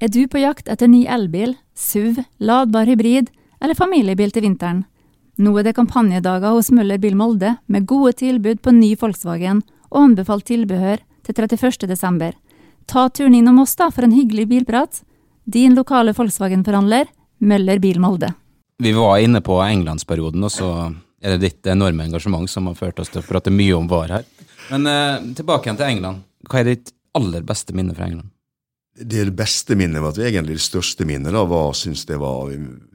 Speaker 7: Er du på jakt etter ny elbil, SUV, ladbar hybrid eller familiebil til vinteren? Nå er det kampanjedager hos Møller Bil Molde med gode tilbud på ny Volkswagen og anbefalt tilbehør til 31. desember. Ta turen innom oss da for en hyggelig bilprat. Din lokale Volkswagen-forhandler, Møller Bil Molde.
Speaker 3: Vi var inne på englandsperioden, og så er det ditt enorme engasjement som har ført oss til å prate mye om VAR her. Men eh, tilbake igjen til England. Hva er ditt aller beste minne fra England?
Speaker 2: Det beste minnet, var egentlig det største minnet, da, var, synes det var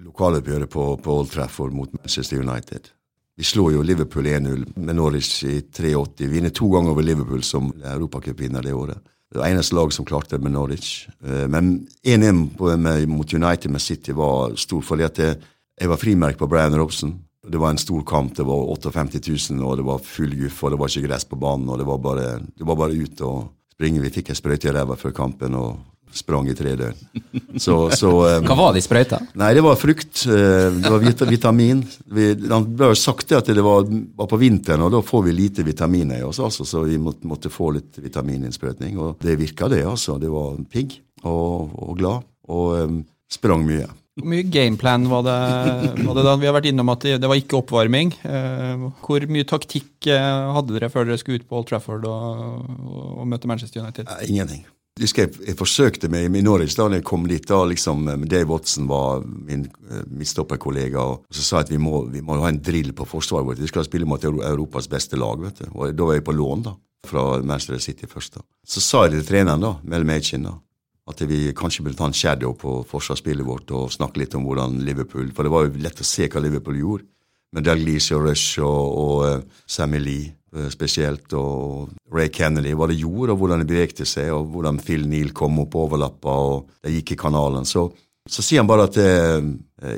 Speaker 2: lokaloppgjøret på, på Old Trafford mot Manchester United. Vi slo jo Liverpool 1-0 med Norwich i 83. Vinner to ganger over Liverpool som europacupvinner det året. Det var eneste lag som klarte det med Norwich. Eh, men 1-1 mot United med City var stor, fordi at jeg var frimerke på Brian Robson. Det var en stor kamp. Det var 58 000, og det var full guff, og det var ikke gress på banen. og Det var bare, det var bare ut og springe. Vi fikk ei sprøyte i ræva før kampen og sprang i tre døgn.
Speaker 3: Så, så, Hva var det i sprøyta?
Speaker 2: Nei, det var frukt. Eh, det var vitamin. Vi, det ble sagt at det var, var, på vinteren, og da får vi lite vitaminer i oss, altså, så vi måtte, måtte få litt vitamininnsprøytning. Og det virka, det. altså. Det var pigg og, og glad, og um, sprang mye.
Speaker 6: Hvor mye gameplan var det, var det, da? Vi har vært innom at det, det var ikke oppvarming. Eh, hvor mye taktikk eh, hadde dere før dere skulle ut på Old Trafford og, og, og møte Manchester United?
Speaker 2: Ingenting. Jeg, jeg, forsøkte meg i Norwich da jeg kom dit. da liksom, eh, Dave Watson var min midtstopperkollega. og Så sa jeg at vi må, vi må, ha en drill på forsvaret vårt. Vi skal spille mot Europas beste lag. vet du. Og Da var jeg på lån da, fra Manchester City først. da. Så sa jeg til treneren, da, Mel Machin, da, at vi kanskje burde ta en shadow på forsvarsspillet vårt og snakke litt om hvordan Liverpool For det var jo lett å se hva Liverpool gjorde. Med Dalglish og Rush og, og uh, Sammy Lee uh, spesielt, og Ray Kennedy. Hva det gjorde, og hvordan det bevegte seg, og hvordan Phil Neal kom opp overlappa, og det gikk i kanalen. Så, så sier han bare at uh,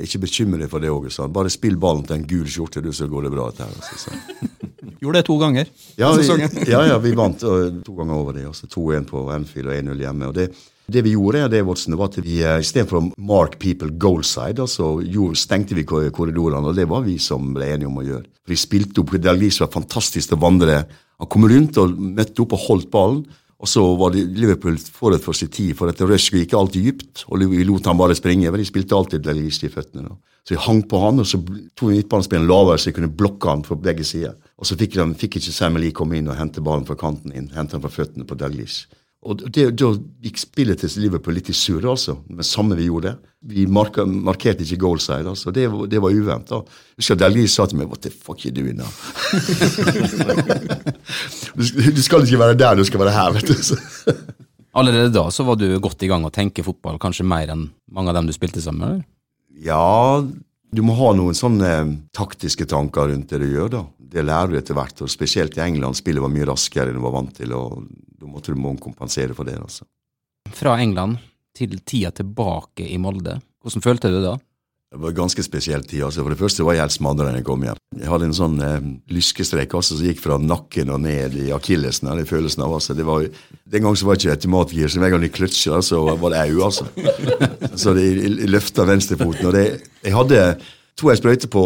Speaker 2: ikke bekymre deg for det òg. Bare spill ballen til en gul skjorte, du, så går det bra. Altså,
Speaker 6: Gjorde det to ganger
Speaker 2: ja, vi, ja, ja, vi vant to ganger over det. 2-1 på Anfield og 1-0 hjemme. og det det vi gjorde, det, Watson, var at vi eh, istedenfor å mark people goal side, altså stengte vi korridorene, og det var vi som ble enige om å gjøre. For Vi spilte opp, det var fantastisk å vandre. Han kom rundt og møtte opp og holdt ballen. Og så var det Liverpool forut for sin tid, for at Rush gikk alltid dypt, og vi lot han bare springe. Men de spilte alltid Dalglis i føttene. Da. Så vi hang på han, og så tok midtbanespilleren lavere, så vi kunne blokke han fra begge sider. Og så fikk, de, fikk ikke Samuel Lee komme inn og hente ballen fra kanten inn, hente han fra føttene på Dalglish. Og det, Da gikk spillet til Liverpool litt i surr, altså. Men samme vi gjorde. Vi marka, markerte ikke goalside. altså. Det, det var uventa. Husker Delgi sa til meg 'What the fuck you doing now?' du, du, skal ikke være der, du skal være her, vet du.
Speaker 3: Allerede da så var du godt i gang å tenke fotball, kanskje mer enn mange av dem du spilte sammen med?
Speaker 2: Ja, du må ha noen sånne taktiske tanker rundt det du gjør. da. Det lærer du etter hvert. og Spesielt i England. Spillet var mye raskere enn du var vant til. og Da måtte du må kompensere for det. altså.
Speaker 3: Fra England til tida tilbake i Molde. Hvordan følte du det da?
Speaker 2: Det var en ganske spesiell tid. altså. For det første var jeg helt smadra da jeg kom hjem. Jeg hadde en sånn eh, lyskestrek altså, som gikk fra nakken og ned i akillesen. Den følelsen av, altså. Det var, Den gang så var det ikke automatgir, så hver gang de kløtsja, så var det au, altså. så de, de løfta venstrefoten. Og det, jeg hadde to ei sprøyte på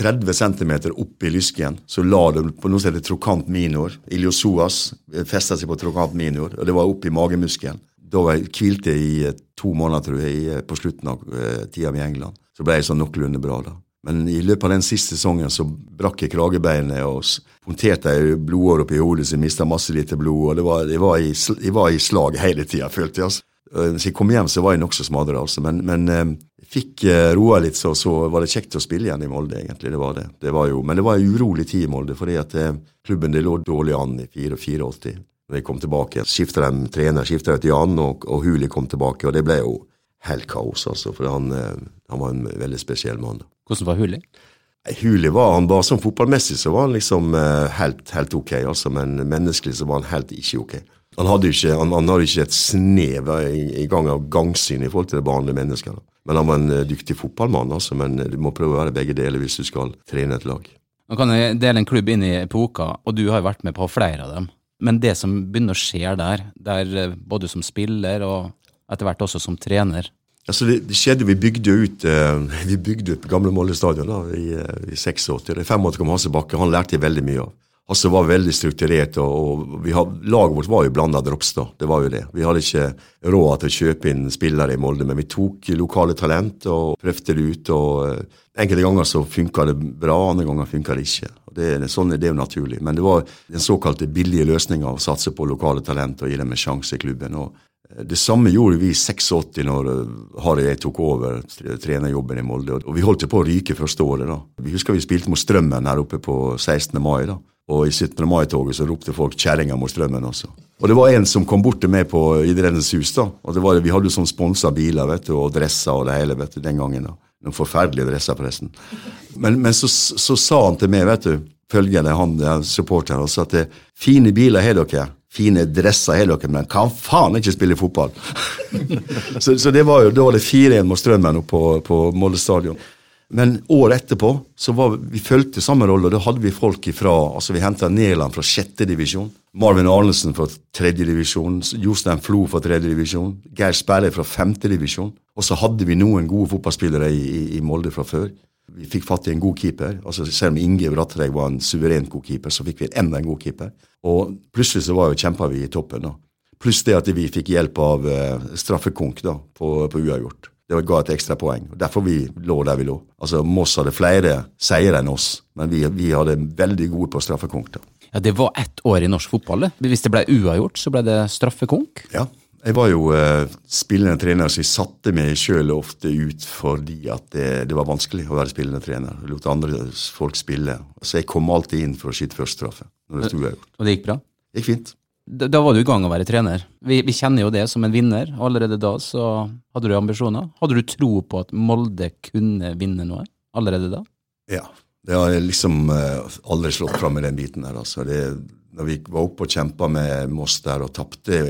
Speaker 2: 30 cm opp i lysken, så la det på noe som heter trokant minor. Iliosoas festa seg på trokant minor, og det var opp i magemuskelen. Da jeg hvilte jeg i eh, to måneder, tror jeg, eh, på slutten av tida mi i England. Så ble jeg sånn noenlunde bra, da. Men i løpet av den siste sesongen så brakk jeg kragebeinet og punkterte ei blodåre oppi hodet så jeg mista masse lite blod. og det var, jeg, var i, jeg var i slag hele tida, følte jeg. altså. Så jeg kom hjem, så var jeg nokså smadra, altså. Men, men jeg fikk roa litt, så, så var det kjekt å spille igjen i Molde, egentlig. Det var det. det var jo, men det var en urolig tid i Molde, fordi at klubben det lå dårlig an i 84. Når jeg kom tilbake, skifta de trener, skifta til Jan, og, og Huli kom tilbake. Og det ble jo helt kaos, altså. For han, eh, han var en veldig spesiell mann.
Speaker 3: Hvordan var Huli?
Speaker 2: Huli var han bare sånn fotballmessig så var han liksom uh, helt, helt, ok, altså. Men menneskelig så var han helt ikke ok. Han hadde ikke, han, han hadde ikke et snev i, i, gang av gangsyn i forhold til det vanlige mennesket. Men han var en uh, dyktig fotballmann, altså. Men du må prøve å være begge deler hvis du skal trene et lag.
Speaker 3: Nå kan jeg dele en klubb inn i epoka, og du har jo vært med på flere av dem. Men det som begynner å skje der, der eh, både som spiller og etter hvert også som trener
Speaker 2: Altså det, det, skjedde, Vi bygde ut uh, vi bygde ut gamle Molde stadion da, i, uh, i 86. Det er 85 kom Hasse Bakke. Han lærte jeg veldig mye av. Hasse var veldig strukturert, og, og had, laget vårt var jo blanda drops. da, det var jo det. Vi hadde ikke råd til å kjøpe inn spillere i Molde, men vi tok lokale talent og prøvde det ut. og eh, Enkelte ganger så funka det bra, andre ganger funka det ikke. Det, sånn er det jo naturlig. Men det var den såkalte billige løsninga å satse på lokale talent og gi dem en sjanse i klubben. og eh, det samme gjorde vi i 86 når eh, Harry og jeg tok over trenerjobben i Molde. Og vi holdt på å ryke første året. da. Vi husker vi spilte mot Strømmen her oppe på 16. mai. da. Og i 17. mai-toget så ropte folk 'kjerringa mot strømmen' også. Og det var en som kom bort til meg på Idrettens hus. da, og det var, Vi hadde jo sånn sponsa biler vet du, og dresser og det hele vet du, den gangen. da. Noen forferdelige dresser, forresten. Men, men så, så, sa han til meg, vet du, følgende, han supporteren, at 'fine biler har dere'. Fine dresser hele dere, men kan faen ikke spille fotball! så, så, det var jo, det 4-1 mot Strømmen på, på Molde stadion. Men året etterpå så var vi vi fulgte samme rolle, og da hadde vi folk ifra altså Vi henta Nederland fra sjette divisjon, Marvin Arnesen fra tredje divisjon, Jostein Flo fra tredje divisjon, Geir Sperre fra femte divisjon. Og så hadde vi noen gode fotballspillere i, i, i Molde fra før. Vi fikk fatt i en god keeper. altså Selv om Inge Brattereid var en suverent god keeper, så fikk vi enda en god keeper. Og plutselig så var jo kjempa vi i toppen. da. Pluss det at vi fikk hjelp av uh, straffekonk da, på, på uavgjort. Det ga et ekstra poeng. og Derfor vi lå der vi lå. Altså, Moss hadde flere seire enn oss, men vi, vi hadde veldig gode på straffekonk.
Speaker 3: Ja, Det var ett år i norsk fotball. Hvis det ble uavgjort, så ble det straffekonk?
Speaker 2: Ja. Jeg var jo uh, spillende trener, så jeg satte meg sjøl ofte ut fordi at det, det, var vanskelig å være spillende trener. Jeg lot andre folk spille. Så jeg kom alltid inn for å skyte først straffe. når det sto uavgjort.
Speaker 3: Og det gikk bra?
Speaker 2: Det gikk fint.
Speaker 3: Da, da, var du i gang å være trener. Vi, vi, kjenner jo det som en vinner. Allerede da så hadde du ambisjoner. Hadde du tro på at Molde kunne vinne noe allerede da?
Speaker 2: Ja. Det har jeg liksom eh, aldri slått fram i den biten her, altså. Det, når vi var oppe og kjempa med Moss der og tapte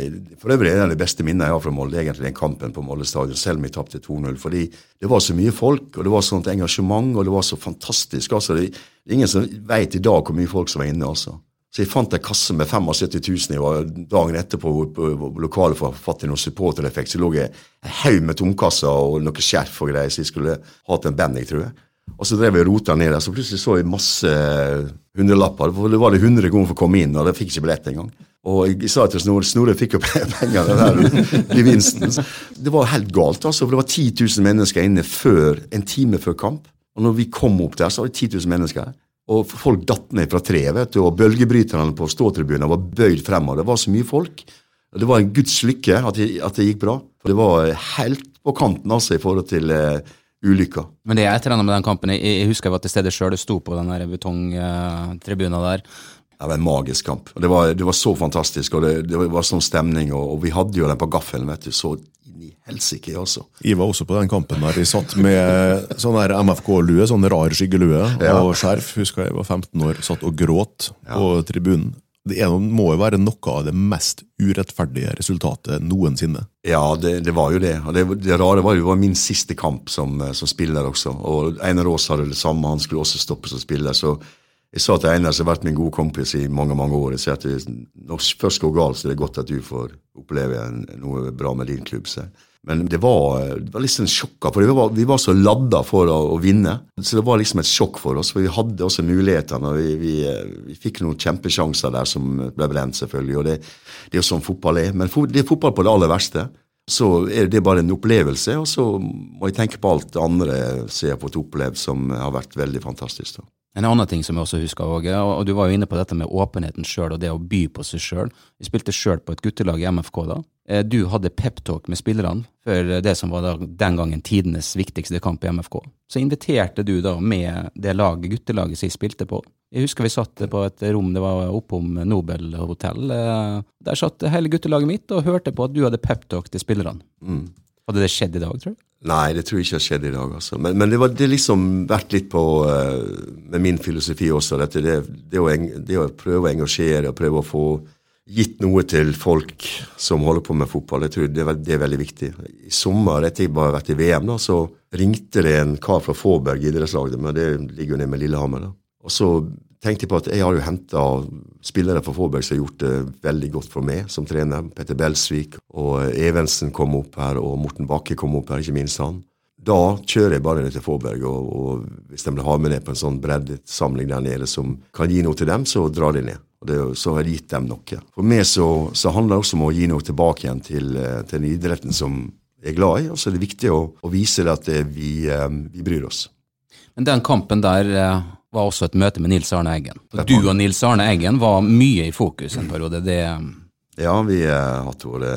Speaker 2: For øvrig er det de beste minnene jeg har fra Molde, egentlig den kampen på Molde stadion, selv om vi tapte 2-0. Fordi det var så mye folk, og det var sånt engasjement, og det var så fantastisk. altså. Det, er ingen som veit i dag hvor mye folk som var inne. altså. Så jeg fant en kasse med 75 000 var dagen etterpå på lokalet for å få fatt i noen supportereffekt. Så lå jeg en haug med tomkasser og noe skjerf og greier, så jeg skulle hatt en band, jeg tror jeg. Og så drev jeg rota ned der, så plutselig så jeg masse hundrelapper. For det var det 100 kroner for å komme inn, og jeg fikk ikke billett engang. Og jeg sa til Snorre Snorre fikk jo penger, den her gevinsten. Det var helt galt, altså. For det var 10 000 mennesker inne før, en time før kamp. Og når vi kom opp der, så var det 10 000 mennesker. Og folk datt ned fra treet, og bølgebryterne på ståtribunen var bøyd fremover. Det var så mye folk. Det var en guds lykke at det, at det, gikk bra. For det var helt på kanten altså i forhold til uh, ulykka.
Speaker 3: Men det jeg et med den kampen. Jeg, jeg husker jeg var til stede sjøl. Det sto på den betongtribunen uh, der.
Speaker 2: Det var en magisk kamp. Det var, det var så fantastisk, og det, det var sånn stemning. Og, og, vi hadde jo den på gaffelen, vet du. Så inn i helsike, altså.
Speaker 4: Jeg var også på den kampen der. Jeg satt med sånn der MFK-lue, sånn rar skyggelue ja. og skjerf. Husker jeg var 15 år, satt og gråt ja. på tribunen. Det er, må jo være noe av det mest urettferdige resultatet noensinne.
Speaker 2: Ja, det, det var jo det. Og det, det rare var jo det var min siste kamp som, som spiller også. Og Einar Aas hadde det samme, han skulle også stoppe som spiller. så jeg sa til Einar, som har vært min gode kompis i mange mange år, jeg sier at når det først går galt, så er det godt at du får oppleve noe bra med din klubb. Så. Men det var, det var liksom sjokka, for vi var, vi var så ladda for å, å, vinne. Så det var liksom et sjokk for oss, for vi hadde også mulighetene. og vi, vi, vi, fikk noen kjempesjanser der som ble brent, selvfølgelig. og Det, det er jo sånn fotball er. Men det er fotball på det aller verste. Så er det bare en opplevelse, og så må jeg tenke på alt det andre som jeg har fått opplevd som har vært veldig fantastisk. da.
Speaker 3: En annen ting som jeg også husker, Åge, og du var jo inne på dette med åpenheten sjøl og det å by på seg sjøl. Vi spilte sjøl på et guttelag i MFK da. Eh, du hadde peptalk med spillerne før det som var den gangen tidenes viktigste kamp i MFK. Så inviterte du da med det laget, guttelaget som jeg spilte på. Jeg husker vi satt på et rom, det var oppom Nobel hotell. Eh, der satt hele guttelaget mitt og hørte på at du hadde peptalk til spillerne. Mm. Hadde det skjedd i dag, tror du?
Speaker 2: Nei, det tror jeg ikke har skjedd i dag. altså. Men, men det har liksom vært litt på uh, med min filosofi også. Dette, det, det, å, det, å, prøve å engasjere og prøve å få gitt noe til folk som holder på med fotball. Jeg tror det, det er veldig viktig. I sommer, etter jeg bare har vært i VM, da, så ringte det en kar fra Fåberg idrettslag, men det ligger jo nede med Lillehammer. da. Og så tenkte jeg på at jeg har jo henta spillere fra Fåberg som har gjort det veldig godt for meg som trener. Petter Belsvik og Evensen kom opp her, og Morten Bakke kom opp her, ikke minst han. Da kjører jeg bare ned til Fåberg, og, og hvis de vil ha meg ned på en sånn breddesamling der nede som kan gi noe til dem, så drar de ned. Og det, så har jeg gitt dem noe. For meg så, så handler det også om å gi noe tilbake igjen til, eh, til den idretten som jeg er glad i. Og så er det viktig å, å vise at det, vi, eh, vi bryr oss.
Speaker 3: Men den kampen der eh, var også et møte med Nils Arne Eggen. Du og Nils Arne Eggen var mye i fokus en periode. Det,
Speaker 2: Ja, vi har hatt våre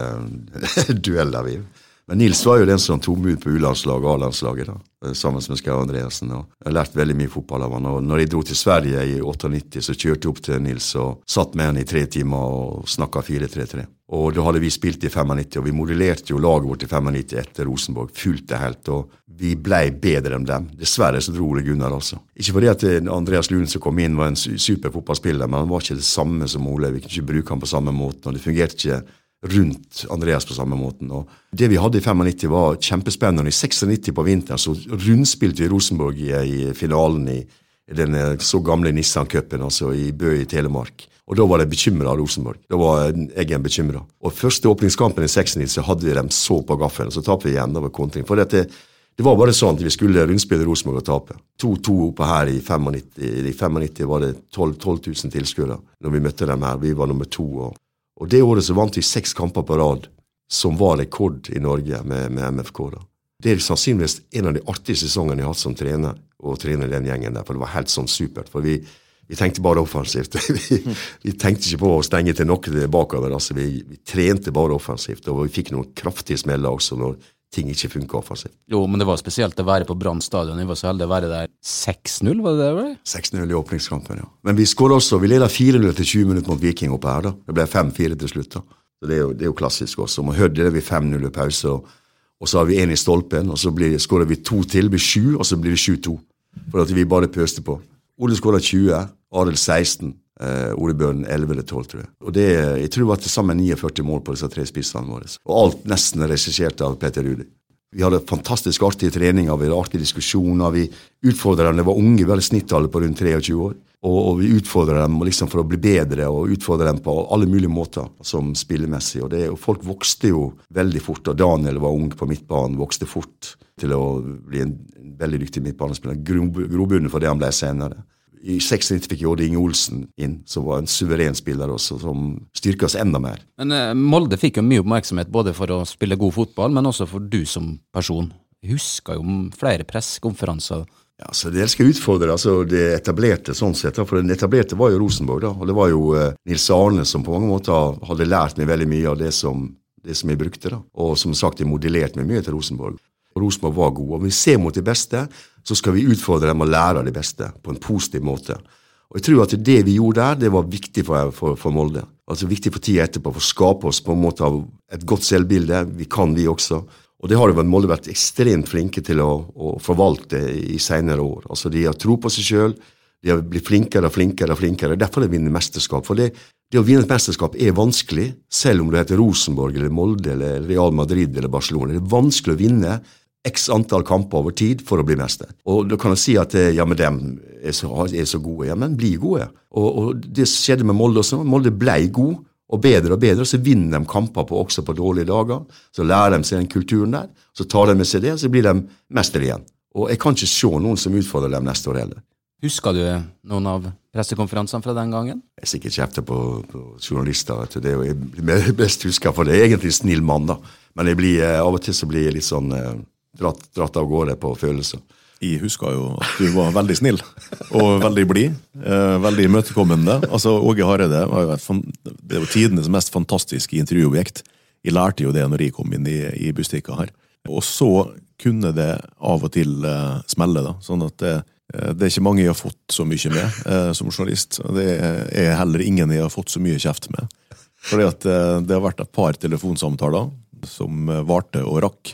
Speaker 2: dueller, vi. Men Nils var jo den som tok meg ut på U-landslaget og A-landslaget, sammen med Skau Andreassen. Jeg har lært veldig mye fotball av han. og når jeg dro til Sverige i 98, så kjørte jeg opp til Nils og satt med han i tre timer og snakka 4-3-3. Og da hadde vi spilt i 95, og vi modellerte jo laget vårt i 95 etter Rosenborg. Fulgte helt. Og vi blei bedre enn dem. Dessverre så dro Ole Gunnar, også. Ikke fordi at eh, Andreas Lund som kom inn var en super fotballspiller, men han var ikke det samme som Ole. Vi kunne ikke bruke han på samme måte, og det fungerte ikke rundt Andreas på samme måten. Og det vi hadde i 95 var kjempespennende. I 96 på vinteren så rundspilte vi Rosenborg i, i finalen i, den eh, så gamle Nissan-cupen, altså i Bø i Telemark. Og da var de bekymra Rosenborg. Da var Eggen bekymra. Og første åpningskampen i 96 så hadde vi dem så på gaffelen, så tapte vi igjen. Det var kontring. For dette, det var bare sånn at vi skulle rundspille Rosenborg og tape. 2-2 oppe her i 95. I 95 var det 12, 12 000 tilskuere når vi møtte dem her. Vi var nummer to. Og, og det året så vant vi seks kamper på rad, som var rekord i Norge med, med MFK. da. Det er sannsynligvis en av de artigste sesongene jeg har hatt som trener, å trene den gjengen der, for det var helt sånn supert. For vi, vi tenkte bare offensivt. vi, vi tenkte ikke på å stenge til noe bakover. altså Vi, vi trente bare offensivt, og vi fikk noen kraftige smeller også når ting ikke funker offensivt.
Speaker 3: jo, men det var spesielt å være på Brann stadion. Vi var så heldige å være der 6-0, var det det?
Speaker 2: 6-0 i åpningskampen, ja. Men vi skåret også. Vi leda 4-0 til 20 minutter mot Viking oppe her, da. Det ble 5-4 til slutt, da. Så det er jo, det er jo klassisk også. Med Hødd er vi 5-0 i pause, og, og så har vi én i stolpen, og så skårer vi to til, blir 7, og så blir det 7-2. For at vi bare pøste på. Ole skåra 20, Arild 16, eh, Ole Bjørn 11 eller 12, tror jeg. Og det, jeg tror det var til sammen 49 mål på disse tre spissene våre. Og alt nesten regissert av Peter Rudi. Vi hadde fantastisk artige treninger, vi hadde artige diskusjoner. Vi utfordra dem, de var unge, vi hadde snittallet på rundt 23 år. Og, og vi utfordra dem liksom for å bli bedre, og utfordra dem på alle mulige måter som spillemessig. Og, det, og folk vokste jo veldig fort, og Daniel var ung på midtbanen, vokste fort til å bli en veldig dyktig midtbanespiller. Gro- Grobunnen for det han ble senere. I 96 fikk Odd Inge Olsen inn, som var en suveren spiller også, som styrka oss enda mer.
Speaker 3: Men eh, Molde fikk jo mye oppmerksomhet både for å spille god fotball, men også for du som person. Jeg husker jo flere pressekonferanser.
Speaker 2: Ja, så Dere skal utfordre altså det etablerte, sånn sett. For den etablerte var jo Rosenborg. da, og Det var jo eh, Nils Arne som på mange måter hadde lært meg veldig mye av det som, det som jeg brukte. da, Og som sagt, jeg modellerte meg mye til Rosenborg. Og Rosenborg var god. Og vi ser mot de beste, så skal vi utfordre dem og lære av de beste på en positiv måte. Og jeg tror at det vi gjorde der, det var viktig for, for, for Molde. Altså Viktig for tida etterpå, for å skape oss på en måte av et godt selvbilde. Vi kan, vi også. Og det har jo Molde vært ekstremt flinke til å, å forvalte i senere år. Altså De har tro på seg sjøl, de har blitt flinkere og flinkere og flinkere. Derfor de vunnet mesterskap. For det, det å vinne et mesterskap er vanskelig, selv om du heter Rosenborg eller Molde eller Real Madrid eller Barcelona. Det er vanskelig å vinne x antall kamper over tid for å bli mester. Og da kan jeg si at eh, ja, men dem er så, er så gode. Ja, men bli gode. Og, og det skjedde med Molde også. Molde ble god og bedre og bedre, så vinner de kamper på, også på dårlige dager. Så lærer de seg den kulturen der, så tar de med seg det, så blir de mester igjen. Og jeg kan ikke se noen som utfordrer dem neste år heller.
Speaker 3: Husker du noen av pressekonferansene fra den gangen?
Speaker 2: Jeg er sikkert kjefter på, på journalister. du. Det er jo jeg blir best huska, for det er egentlig en snill mann, da. Men blir, eh, av og til så blir jeg litt sånn eh, dratt, dratt av gårde på følelser.
Speaker 4: Jeg husker jo at du var veldig snill og veldig blid. Eh, veldig imøtekommende. Altså, Åge Hareide var jo et, det var tidenes mest fantastiske intervjuobjekt. Jeg lærte jo det når jeg kom inn i, i Bustika her. Og så kunne det av og til eh, smelle, da. Sånn at det, eh, det er ikke mange jeg har fått så mye med eh, som journalist. Og det er heller ingen jeg har fått så mye kjeft med. Fordi at eh, det har vært et par telefonsamtaler som eh, varte og rakk.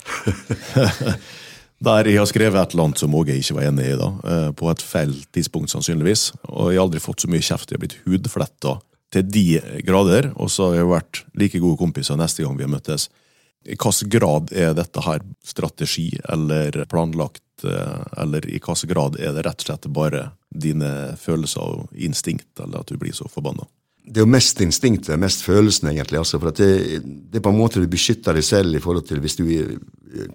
Speaker 4: Der jeg har skrevet et eller annet som Åge ikke var enig i, da, eh, på et feil tidspunkt sannsynligvis. Og jeg har aldri fått så mye kjeft. Jeg har blitt hudfletta til de grader, og så har jeg vært like gode kompiser neste gang vi har møttes. I hvilken grad er dette her strategi eller planlagt, eh, eller i hvilken grad er det rett og slett bare dine følelser og instinkt, eller at du blir så forbanna?
Speaker 2: Det er jo mest instinktet, mest følelsen, egentlig. Altså, for det, det er på en måte du beskytter deg selv i forhold til hvis du er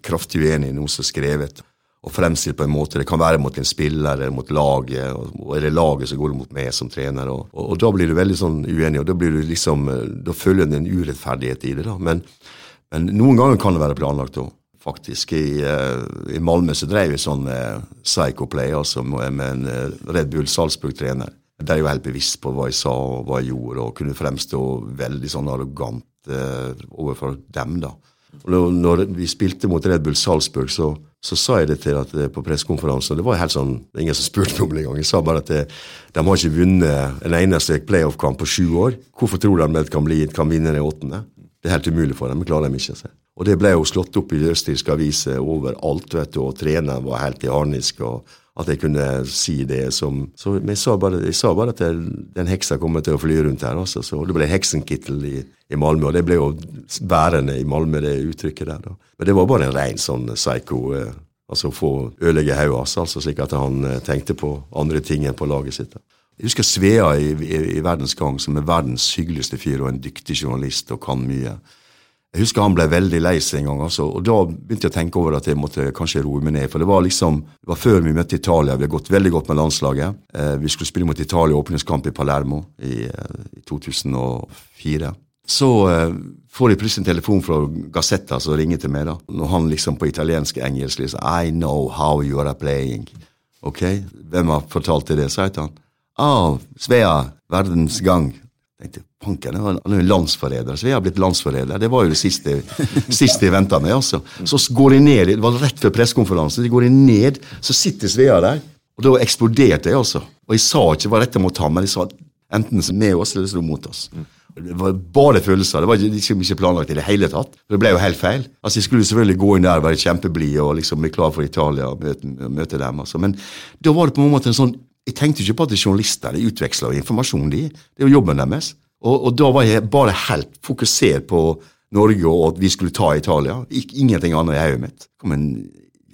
Speaker 2: kraftig uenig i noe som er skrevet. og fremstilt på en måte. Det kan være mot en spiller eller mot laget, og er det laget som går mot meg som trener. Og, og, og da blir du veldig sånn uenig, og da blir du liksom, da føler du en urettferdighet i det. da. Men, men noen ganger kan det være planlagt òg. Faktisk. I, uh, Malmö så drev vi sånn uh, psychoplay altså, med en uh, Red Bull Salzburg-trener. Der jeg jo helt bevisst på hva jeg sa og hva jeg gjorde, og kunne fremstå veldig sånn arrogant overfor dem. da. Og når vi spilte mot Red Bull Salzburg, så, så sa jeg det til at på pressekonferansen. Det var helt sånn, ingen som spurte om det engang. Jeg sa bare at det, de har ikke vunnet en eneste playoff-kamp på sju år. Hvorfor tror de at de kan, bli, kan vinne den åttende? Det er helt umulig for dem. Det klarer de ikke. Og det ble jo slått opp i østerrikske aviser overalt, vet du, og treneren var helt i harnisk. og at jeg kunne si det som Så jeg sa bare, jeg sa bare at jeg, den heksa kommer til å fly rundt her. Også, så Det ble heksenkittel i, i Malmö, og det ble jo bærende i Malmö, det uttrykket der. Da. Men det var bare en rein sånn psycho. Eh, altså få ødelegge hodet altså, slik at han eh, tenkte på andre ting enn på laget sitt. Da. Jeg husker Svea i, i, i Verdens Gang, som er verdens hyggeligste fyr og en dyktig journalist og kan mye. Jeg husker han ble veldig lei seg en gang, altså, og da begynte jeg å tenke over at jeg måtte kanskje roe meg ned. For det var liksom, det var før vi møtte Italia, vi har gått veldig godt med landslaget. Eh, vi skulle spille mot Italia i åpningskamp i Palermo i, eh, i 2004. Så eh, får jeg plutselig en telefon fra Gazzetta som ringer til meg. da, Når han liksom på italiensk-engelsk liksom I know how you are playing. Ok, Hvem har fortalt deg det? sa jeg til han. Ah, Svea, Verdens Gang tenkte panken, han er jo landsforræder, så jeg har blitt landsforræder. Det var jo det siste, siste jeg venta med. altså. Så går jeg ned, Det var rett før pressekonferansen. Så går jeg ned, så sitter Svea der. Og da eksploderte jeg, altså. Og jeg sa ikke hva dette mot ham, men jeg sa enten med oss eller så mot oss. Det var bare følelser. Det var ikke, ikke planlagt i det hele tatt. Det ble jo helt feil. Altså Jeg skulle selvfølgelig gå inn der, være kjempeblid og liksom bli klar for Italia og møte, møte dem. altså. Men da var det på en måte en sånn jeg tenkte ikke på at journalister de utveksler informasjon. de. Det er jo jobben deres. Og, og, da var jeg bare helt fokusert på Norge og at vi skulle ta Italia. Ik ingenting annet i hodet mitt. kom en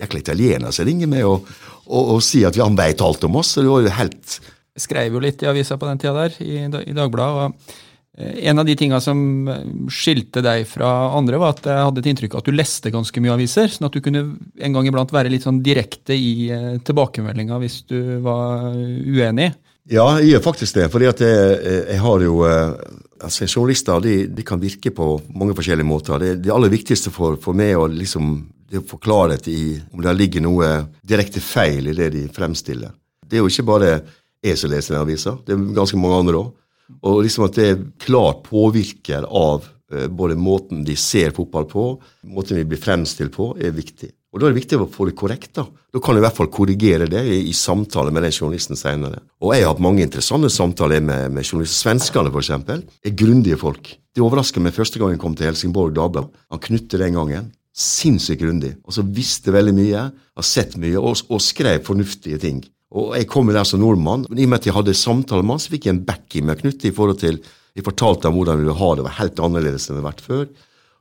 Speaker 2: jækla italiener som ringer meg og, og, og sier at han veit alt om oss. så det var jo helt...
Speaker 6: Jeg skrev jo litt i avisa på den tida der, i, i Dagbladet. og en av de tinga som eh, skilte deg fra andre, var at jeg hadde et inntrykk av at du leste ganske mye aviser. Sånn at du kunne en gang iblant være litt sånn direkte i eh, tilbakemeldinga hvis du var uenig.
Speaker 2: Ja, jeg gjør faktisk det. fordi at jeg, jeg har jo altså Journalister de, de, kan virke på mange forskjellige måter. Det, det aller viktigste for, for meg å liksom, det å få klarhet i om det ligger noe direkte feil i det de fremstiller. Det er jo ikke bare jeg som leser den avisa, det er ganske mange andre òg. Og liksom at det er klart påvirker av eh, både måten de ser fotball på, måten de blir fremstilt på, er viktig. Og Da er det viktig å få det korrekt. Da Da kan du i hvert fall korrigere det i, i samtale med den journalisten senere. Og jeg har hatt mange interessante samtaler med, med journalister. Svenskene, f.eks., er grundige folk. Det overrasker meg første gang jeg kom til Helsingborg Dagblad. Han Knutte den gangen. Sinnssykt grundig. Altså Visste veldig mye, har sett mye og, og skrev fornuftige ting. Og jeg kom der som nordmann. men I og med at jeg hadde samtale med han, så fikk jeg en backing med Knut. i forhold til Jeg fortalte ham hvordan vi ville ha det. Det var helt annerledes enn det hadde vært før.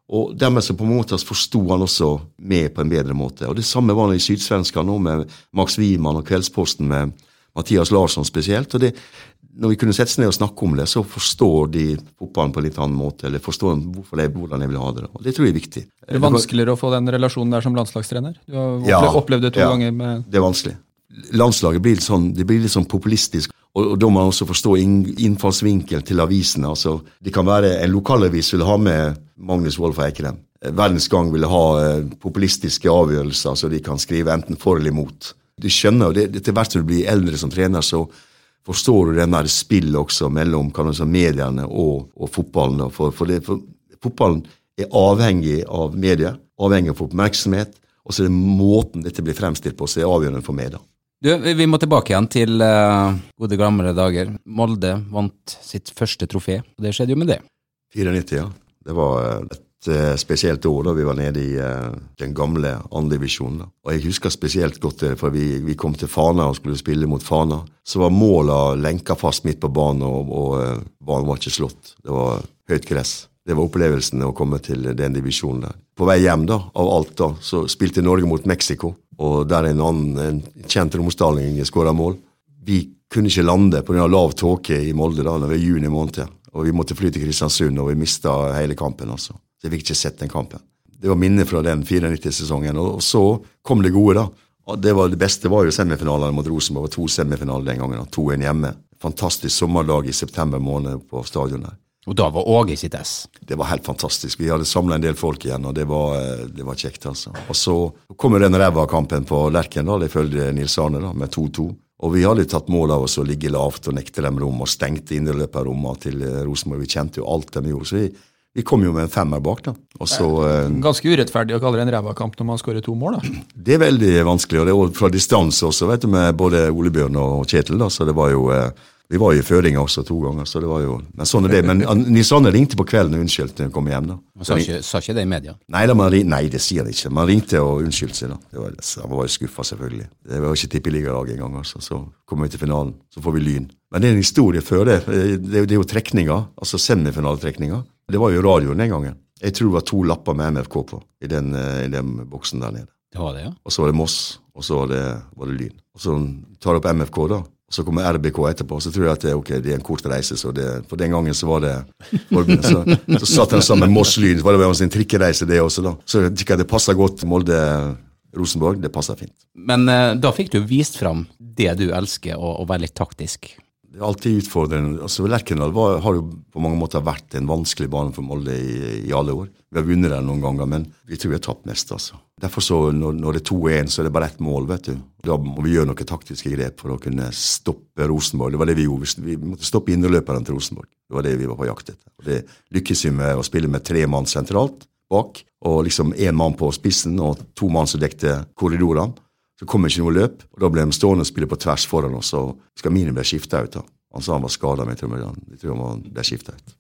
Speaker 2: Og dermed så på en måte forsto han også med på en bedre måte. Og Det samme var det i Sydsvenska nå, med Max Wiemann og Kveldsposten med Mathias Larsson spesielt. og det, Når vi kunne sette oss ned og snakke om det, så forstår de fotballen på en litt annen måte. Eller forstår hvorfor det, hvordan jeg vil ha det. Og Det tror jeg er viktig.
Speaker 6: Det er vanskeligere å få den relasjonen der som landslagstrener? Du har opplevd, ja, opplevd det to ja, ganger med
Speaker 2: Det er vanskelig landslaget blir litt sånn, det blir litt sånn populistisk. Og, og da må man også forstå innfallsvinkel til avisene. altså Det kan være En lokalavis vil ha med Magnus Wolff Eikrem. Verdens Gang vil ha eh, populistiske avgjørelser, så de kan skrive enten for eller imot. Du skjønner, jo, Etter hvert som du blir eldre som trener, så forstår du denne spillet også mellom si, mediene og, og fotballen. For, for, det, for, fotballen er avhengig av medier, avhengig av oppmerksomhet. Og så er det måten dette blir fremstilt på som er avgjørende for meg. da.
Speaker 3: Du, vi må tilbake igjen til uh, gode gamle dager. Molde vant sitt første trofé, og det skjedde jo med det.
Speaker 2: 94, ja. Det var uh, et uh, spesielt år da vi var nede i den gamle andredivisjonen. Og jeg husker spesielt godt det, for vi, vi, kom til Fana og skulle spille mot Fana. Så var måla lenka fast midt på banen, og, og banen var ikke slått. Det var høyt gress. Det var opplevelsen å komme til den divisjonen der. På vei hjem da, av alt da, så spilte Norge mot Mexico og der en annen en kjent romsdaling skåra mål. Vi kunne ikke lande pga. lav tåke i Molde da, det var juni måned. Og vi måtte fly til Kristiansund, og vi mista hele kampen. altså. Så jeg fikk ikke sett den kampen. Det var minnet fra den 94-sesongen. Og så kom det gode, da. Det, var, det beste var jo semifinalene mot Rosenborg. Det var to semifinaler den gangen. da. 2-1 hjemme. Fantastisk sommerdag i september måned på stadionet.
Speaker 3: Og da var Åge i sitt ess.
Speaker 2: Det var helt fantastisk. Vi hadde samla en del folk igjen, og det var, eh, det var kjekt. altså. Og Så kom jo den ræva kampen på Lerkendal, ifølge Nils Arne, da, med 2-2. Og vi hadde tatt mål av oss å ligge lavt og nekte dem rom, og stengte indreløperrommene til eh, Rosenborg. Vi kjente jo alt de gjorde. så vi vi kom jo med en femmer bak, da. Og så, eh,
Speaker 6: Ganske urettferdig å kalle det en rævakamp når man skårer to mål, da.
Speaker 2: Det er veldig vanskelig, og det er fra distanse også, vet du, med både Ole Bjørn og Kjetil. da, så det var jo, eh, Vi var jo i føringa også to ganger, så det var jo Men sånn er det. Men han- ringte på kvelden og unnskyldte når han kom hjem. da.
Speaker 3: Han sa ikke, sa ikke det i media.
Speaker 2: Nei, da, man, nei, det sier han ikke. Man ringte og unnskyldte seg. da. Det var, han var jo skuffa, selvfølgelig. Det var jo ikke tippeligalag engang. Altså. Så kommer vi til finalen, så får vi Lyn. Men det er en historie før det. Det er, det er jo trekninga, altså semifinaletrekninga. Det var jo radioen den gangen. Jeg tror det var to lapper med MFK på i den, eh, i den boksen der nede.
Speaker 3: Det var det, ja.
Speaker 2: Og så var det Moss, og så var det, var det Lyn. Og så tar du opp MFK, da. Og så kommer RBK etterpå. Så tror jeg at det, okay, det er en kort reise. så det, For den gangen så var det. Så, så satt de sammen med Moss-Lyn. Så var det en trikkereise, det også, da. Så det passer godt. Molde-Rosenborg, det passer fint.
Speaker 3: Men eh, da fikk du vist fram det du elsker, og, å være litt taktisk.
Speaker 2: Det er alltid utfordrende. Altså, Lerkendal har jo på mange måter vært en vanskelig bane for Molde i, i alle år. Vi har vunnet den noen ganger, men vi tror vi har tapt mest. altså. Derfor så, når, når det er 2-1, så er det bare ett mål. vet du. Da må vi gjøre noen taktiske grep for å kunne stoppe Rosenborg. Det var det vi gjorde. Vi måtte stoppe indreløperne til Rosenborg. Det var det vi var på jakt etter. Og Det lykkes vi med å spille med tre mann sentralt bak, og liksom én mann på spissen og to mann som dekte korridorene. Så kom ikke noe løp, og da ble de stående og spille på tvers foran oss. og Skamini ble skifta ut. da. Han sa han var skada, men jeg tror han, jeg tror han ble skifta ut.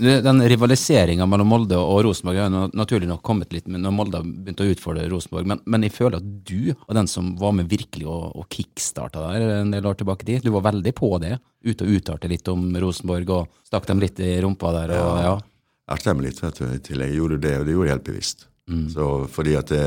Speaker 3: Den rivaliseringa mellom Molde og Rosenborg har naturlig nok kommet litt når Molde har begynt å utfordre Rosenborg, men, men jeg føler at du var den som var med virkelig og, og kickstarta der en del år tilbake dit. Du var veldig på det, ute og uttalte litt om Rosenborg og stakk dem litt i rumpa der. og ja.
Speaker 2: Erta dem litt, vet du. i tillegg. Jeg gjorde det, og det gjorde jeg helt bevisst. Så fordi at det,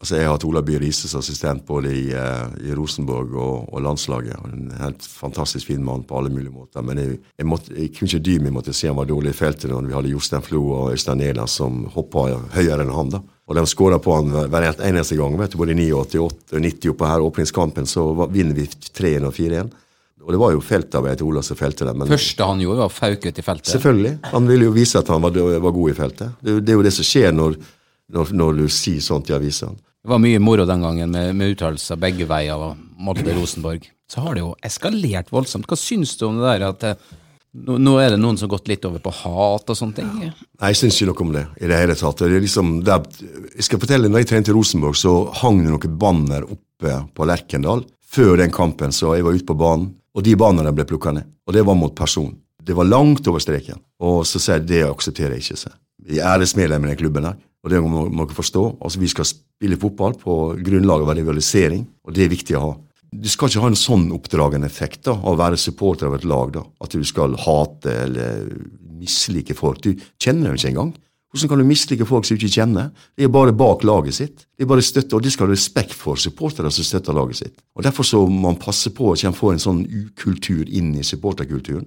Speaker 2: altså Jeg har hatt Ola By Rises assistent både i, eh, i Rosenborg og, og landslaget. En helt fantastisk fin mann på alle mulige måter. Men jeg, jeg, måtte, jeg kunne ikke dy meg måtte se han var dårlig i feltet når vi hadde Jostein Flo og Øystein Næland som hoppa høyere enn han. da. Og de skåra på han hver eneste gang. vet du, Både i 89 og 90 og på her åpningskampen så vinner vi 3-1 og 4-1. Og det var jo feltarbeid til Ola som felte dem. men-
Speaker 3: Første han gjorde, var å fauke ut i feltet.
Speaker 2: Selvfølgelig. Han ville jo vise at han var, var god i feltet. Det, det er jo det som skjer når, når, når du sier sånt i avisene.
Speaker 3: Det var mye moro den gangen med, med uttalelser begge veier og Molde-Rosenborg. Så har det jo eskalert voldsomt. Hva syns du om det der at eh, nå, nå er det noen som har gått litt over på hat og sånne ting?
Speaker 2: Nei, jeg syns ikke noe om det i det hele tatt. Det liksom, det er, jeg skal fortelle, når jeg trente i Rosenborg, så hang det noen banner oppe på Lerkendal før den kampen, så jeg var ute på banen, og de bannerne ble plukka ned. Og det var mot person. Det var langt over streken. Og så sier jeg det aksepterer jeg ikke. Så. Vi er æresmedlemmer i klubben her, og det må dere forstå. Altså, Vi skal spille fotball på grunnlag av rivalisering, og det er viktig å ha. Du skal ikke ha en sånn oppdragende effekt da, av å være supporter av et lag. da, At du skal hate eller mislike folk. Du kjenner dem ikke engang. Hvordan kan du mislike folk som du ikke kjenner? De er bare bak laget sitt. De er bare støtte, og de skal ha respekt for supportere som støtter laget sitt. Og Derfor så må man passe på at man får en sånn ukultur inn i supporterkulturen.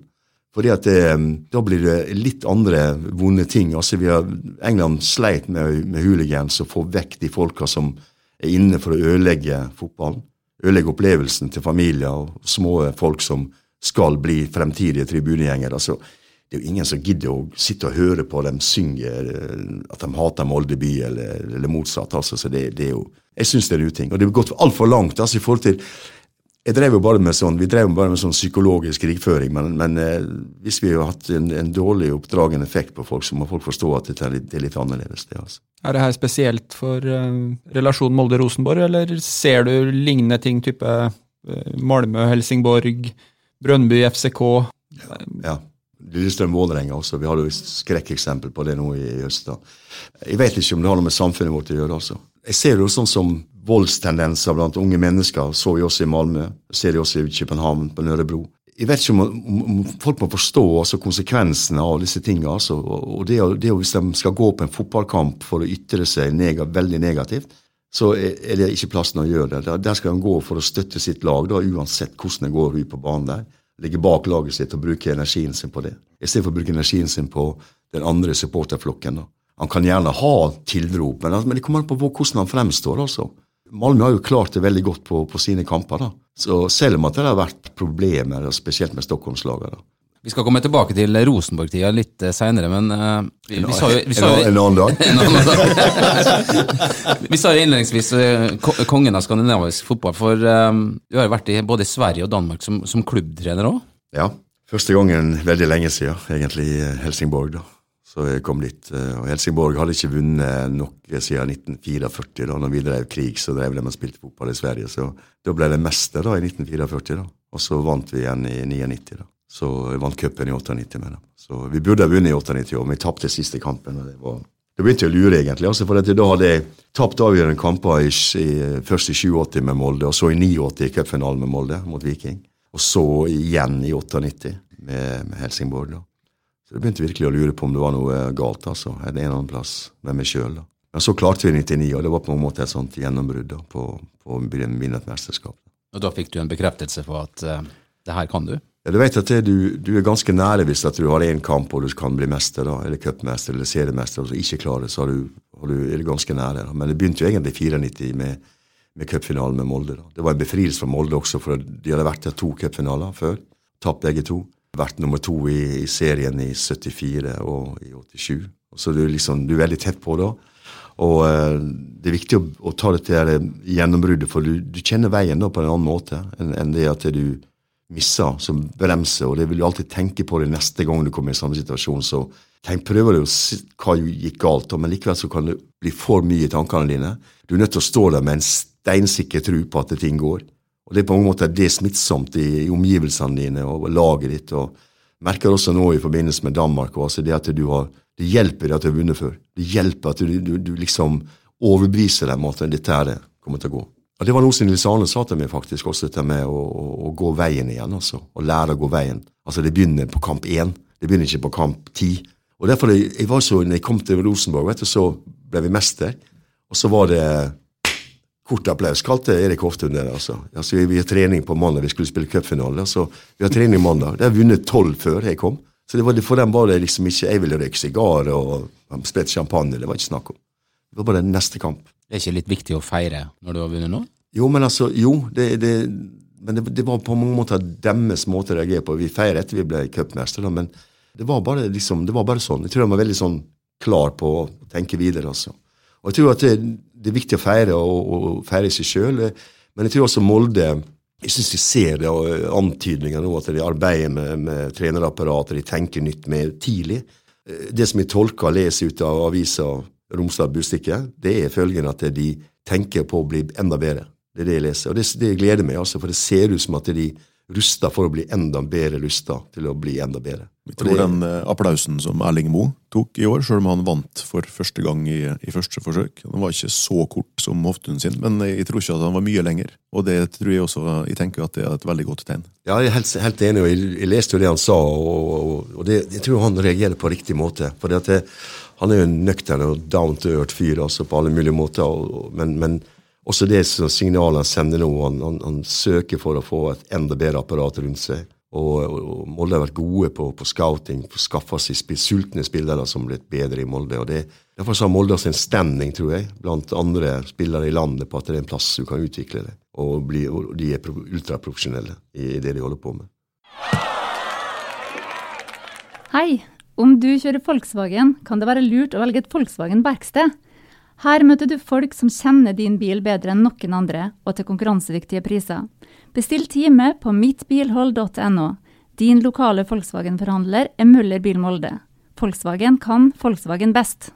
Speaker 2: Fordi at det, Da blir det litt andre vonde ting. Altså vi har, England sleit med, med hooligans og få vekk de folka som er inne for å ødelegge fotballen. Ødelegge opplevelsen til familier og små folk som skal bli fremtidige tribunegjengere. Altså, det er jo ingen som gidder å sitte og høre på dem synge eh, at de hater Molde by, eller, eller motsatt. altså, så det, det er jo, Jeg syns det er en uting. Og det har gått altfor langt. altså i forhold til jeg drev jo bare med sånn, Vi drev jo bare med sånn psykologisk krigføring, men, men eh, hvis vi har hatt en, en dårlig oppdragende effekt på folk, så må folk forstå at det er litt, det er litt annerledes. det altså.
Speaker 6: Er det her spesielt for eh, relasjonen Molde-Rosenborg, eller ser du lignende ting type eh, Malmö, Helsingborg, Brønnby, FCK?
Speaker 2: Ja. Lillestrøm Vålerenga også. Vi har jo skrekkeksempel på det nå i høst. da. Jeg vet ikke om det har noe med samfunnet vårt å gjøre. altså. Jeg ser det jo sånn som voldstendenser blant unge mennesker. Så vi også i Malmö, ser vi også i København, på Nørrebro. Jeg vet ikke om, om, folk må forstå altså, konsekvensene av disse tingene. Altså. Og, det, det, Hvis de skal gå på en fotballkamp for å ytre seg neg veldig negativt, så er, det ikke plassen å gjøre det. Der, skal de gå for å støtte sitt lag, da, uansett hvordan det går ut på banen der. Ligge bak laget sitt og bruke energien sin på det. Istedenfor å bruke energien sin på den andre supporterflokken. da. Han kan gjerne ha tilrop, men, men det kommer an på hvordan han fremstår. altså. Malmö har jo klart det veldig godt på, på sine kamper. da. Så Selv om at det har vært problemer, spesielt med Stockholmslagene.
Speaker 3: Vi skal komme tilbake til Rosenborg-tida litt eh, seinere, men uh, vi, vi sa jo, vi sa
Speaker 2: en,
Speaker 3: jo
Speaker 2: en annen dag.
Speaker 3: En annen dag. Vi sa jo innledningsvis uh, kongen av skandinavisk fotball, for eh, du har jo vært i både Sverige og Danmark som, som klubbtrener òg.
Speaker 2: Ja. Første gangen veldig lenge siden, egentlig i Helsingborg. da. Så jeg kom dit. eh, Og Helsingborg hadde ikke vunnet noe siden 1944. da når vi drev krig, så drev de og spilte fotball i Sverige. Så da ble det mester da i 1944. da. Og så vant vi igjen i 99. da. Så jeg vant cupen i 98 med dem. Så vi burde ha vunnet i 98 år, men vi tapte siste kampen. og det var... Da begynte å lure, egentlig. altså for Da hadde jeg tapt avgjørende kamper i, i, først i 87 med Molde, og så i 89 i cupfinalen med Molde mot Viking. Og så igjen i 98 med, med Helsingborg. da. Så jeg begynte virkelig å lure på om det var noe galt altså, en eller annen plass med meg sjøl. Men så klarte vi 99, og det var på en måte et sånt gjennombrudd på, på å vinne et mesterskap.
Speaker 3: Og da fikk du en bekreftelse på at uh, det her kan du.
Speaker 2: Ja, du vet at det, du, du er ganske nære hvis at du har én kamp og du kan bli mester, da, eller cupmester eller seriemester, og så ikke klarer det, så har du, har du, er du ganske nære. Da. Men det begynte jo egentlig i 94 med, med cupfinalen med Molde. Da. Det var en befrielse for Molde også, for de hadde vært i to cupfinaler før. Tapt begge to. Vært nummer to i, i serien i 74 og i 87. Så du, liksom, du er veldig tett på da. Og eh, det er viktig å, å ta dette her gjennombruddet, for du, du kjenner veien da på en annen måte enn enn det at du misser som bremser, og det vil du alltid tenke på det neste gang du kommer i samme situasjon. Så tenk, prøver du å se hva gikk galt, men likevel så kan det bli for mye i tankene dine. Du er nødt til å stå der med en steinsikker tro på at ting går. Og det er på mange måter det smittsomt i, i omgivelsene dine og laget ditt. og merker også nå i forbindelse med Danmark også, det at du har, det hjelper at du har vunnet før. Det hjelper at du, du, du liksom overbeviser dem at dette her kommer til å gå. Og Det var noe som Nils Arne sa til meg faktisk, også dette med å, å, å gå veien igjen. altså, Å lære å gå veien. Altså Det begynner på kamp én, det begynner ikke på kamp ti. Og derfor jeg, jeg var så, når jeg kom til Rosenborg, vet du, så ble vi mester. Og så var det kort applaus, kalte Erik Hoftun det. altså. altså vi, vi har trening på mandag, vi skulle spille cupfinale. så Vi har trening mandag. De har vunnet tolv før jeg kom. Så det var, for dem var det liksom ikke Jeg ville røyke sigar og sprette champagne. Det var ikke snakk om. Det var bare neste kamp.
Speaker 3: Det er ikke litt viktig å feire når du har vunnet nå?
Speaker 2: Jo, men altså, jo, det, det, men det, det var på mange måter deres måte å reagere på. Vi feirer etter vi ble cupmester, men det var, bare, liksom, det var bare sånn. Jeg tror de var veldig sånn klar på å tenke videre. altså. Og jeg tror at det, det er viktig å feire og, og feire seg sjøl, men jeg tror også Molde jeg syns de ser det, og antydninger nå, at de arbeider med, med trenerapparatet, de tenker nytt mer tidlig. Det som jeg tolker og leser ut av avisa Romsdal Bustikke, det er følgende at de tenker på å bli enda bedre. Det er det jeg leser. Og det, det gleder meg, altså, for det ser ut som at de ruster for å bli enda bedre rusta til å bli enda bedre.
Speaker 4: Vi tror
Speaker 2: det-
Speaker 4: den eh, applausen som Erling Moe tok i år, selv om han vant for første gang i, i første forsøk Den var ikke så kort som Hoftun sin, men jeg tror ikke at han var mye lenger. Og det tror jeg også Jeg tenker at det er et veldig godt tegn.
Speaker 2: Ja, jeg er helt, helt enig, og jeg, jeg leste jo det han sa, og, og, og det, jeg tror han reagerer på riktig måte. For han er jo en nøktern og down to earth-fyr altså, på alle mulige måter, og, men, men også det signalet han sender nå, han, han, han søker for å få et enda bedre apparat rundt seg. Og, og, Molde har vært gode på, på scouting, på å seg spil, sultne spillere som blitt bedre i Molde. og det, Derfor har Molde en standing, tror jeg, blant andre spillere i landet på at det er en plass du kan utvikle det. Og, bli, og de er pro- ultraprofesjonelle i, i det de holder på med.
Speaker 7: Hei! Om du kjører Volkswagen, kan det være lurt å velge et Volkswagen-verksted. Her møter du folk som kjenner din bil bedre enn noen andre, og til konkurransedyktige priser. Bestill time på mittbilhold.no. Din lokale Volkswagen-forhandler er Møller Bil Molde. Volkswagen kan Volkswagen best.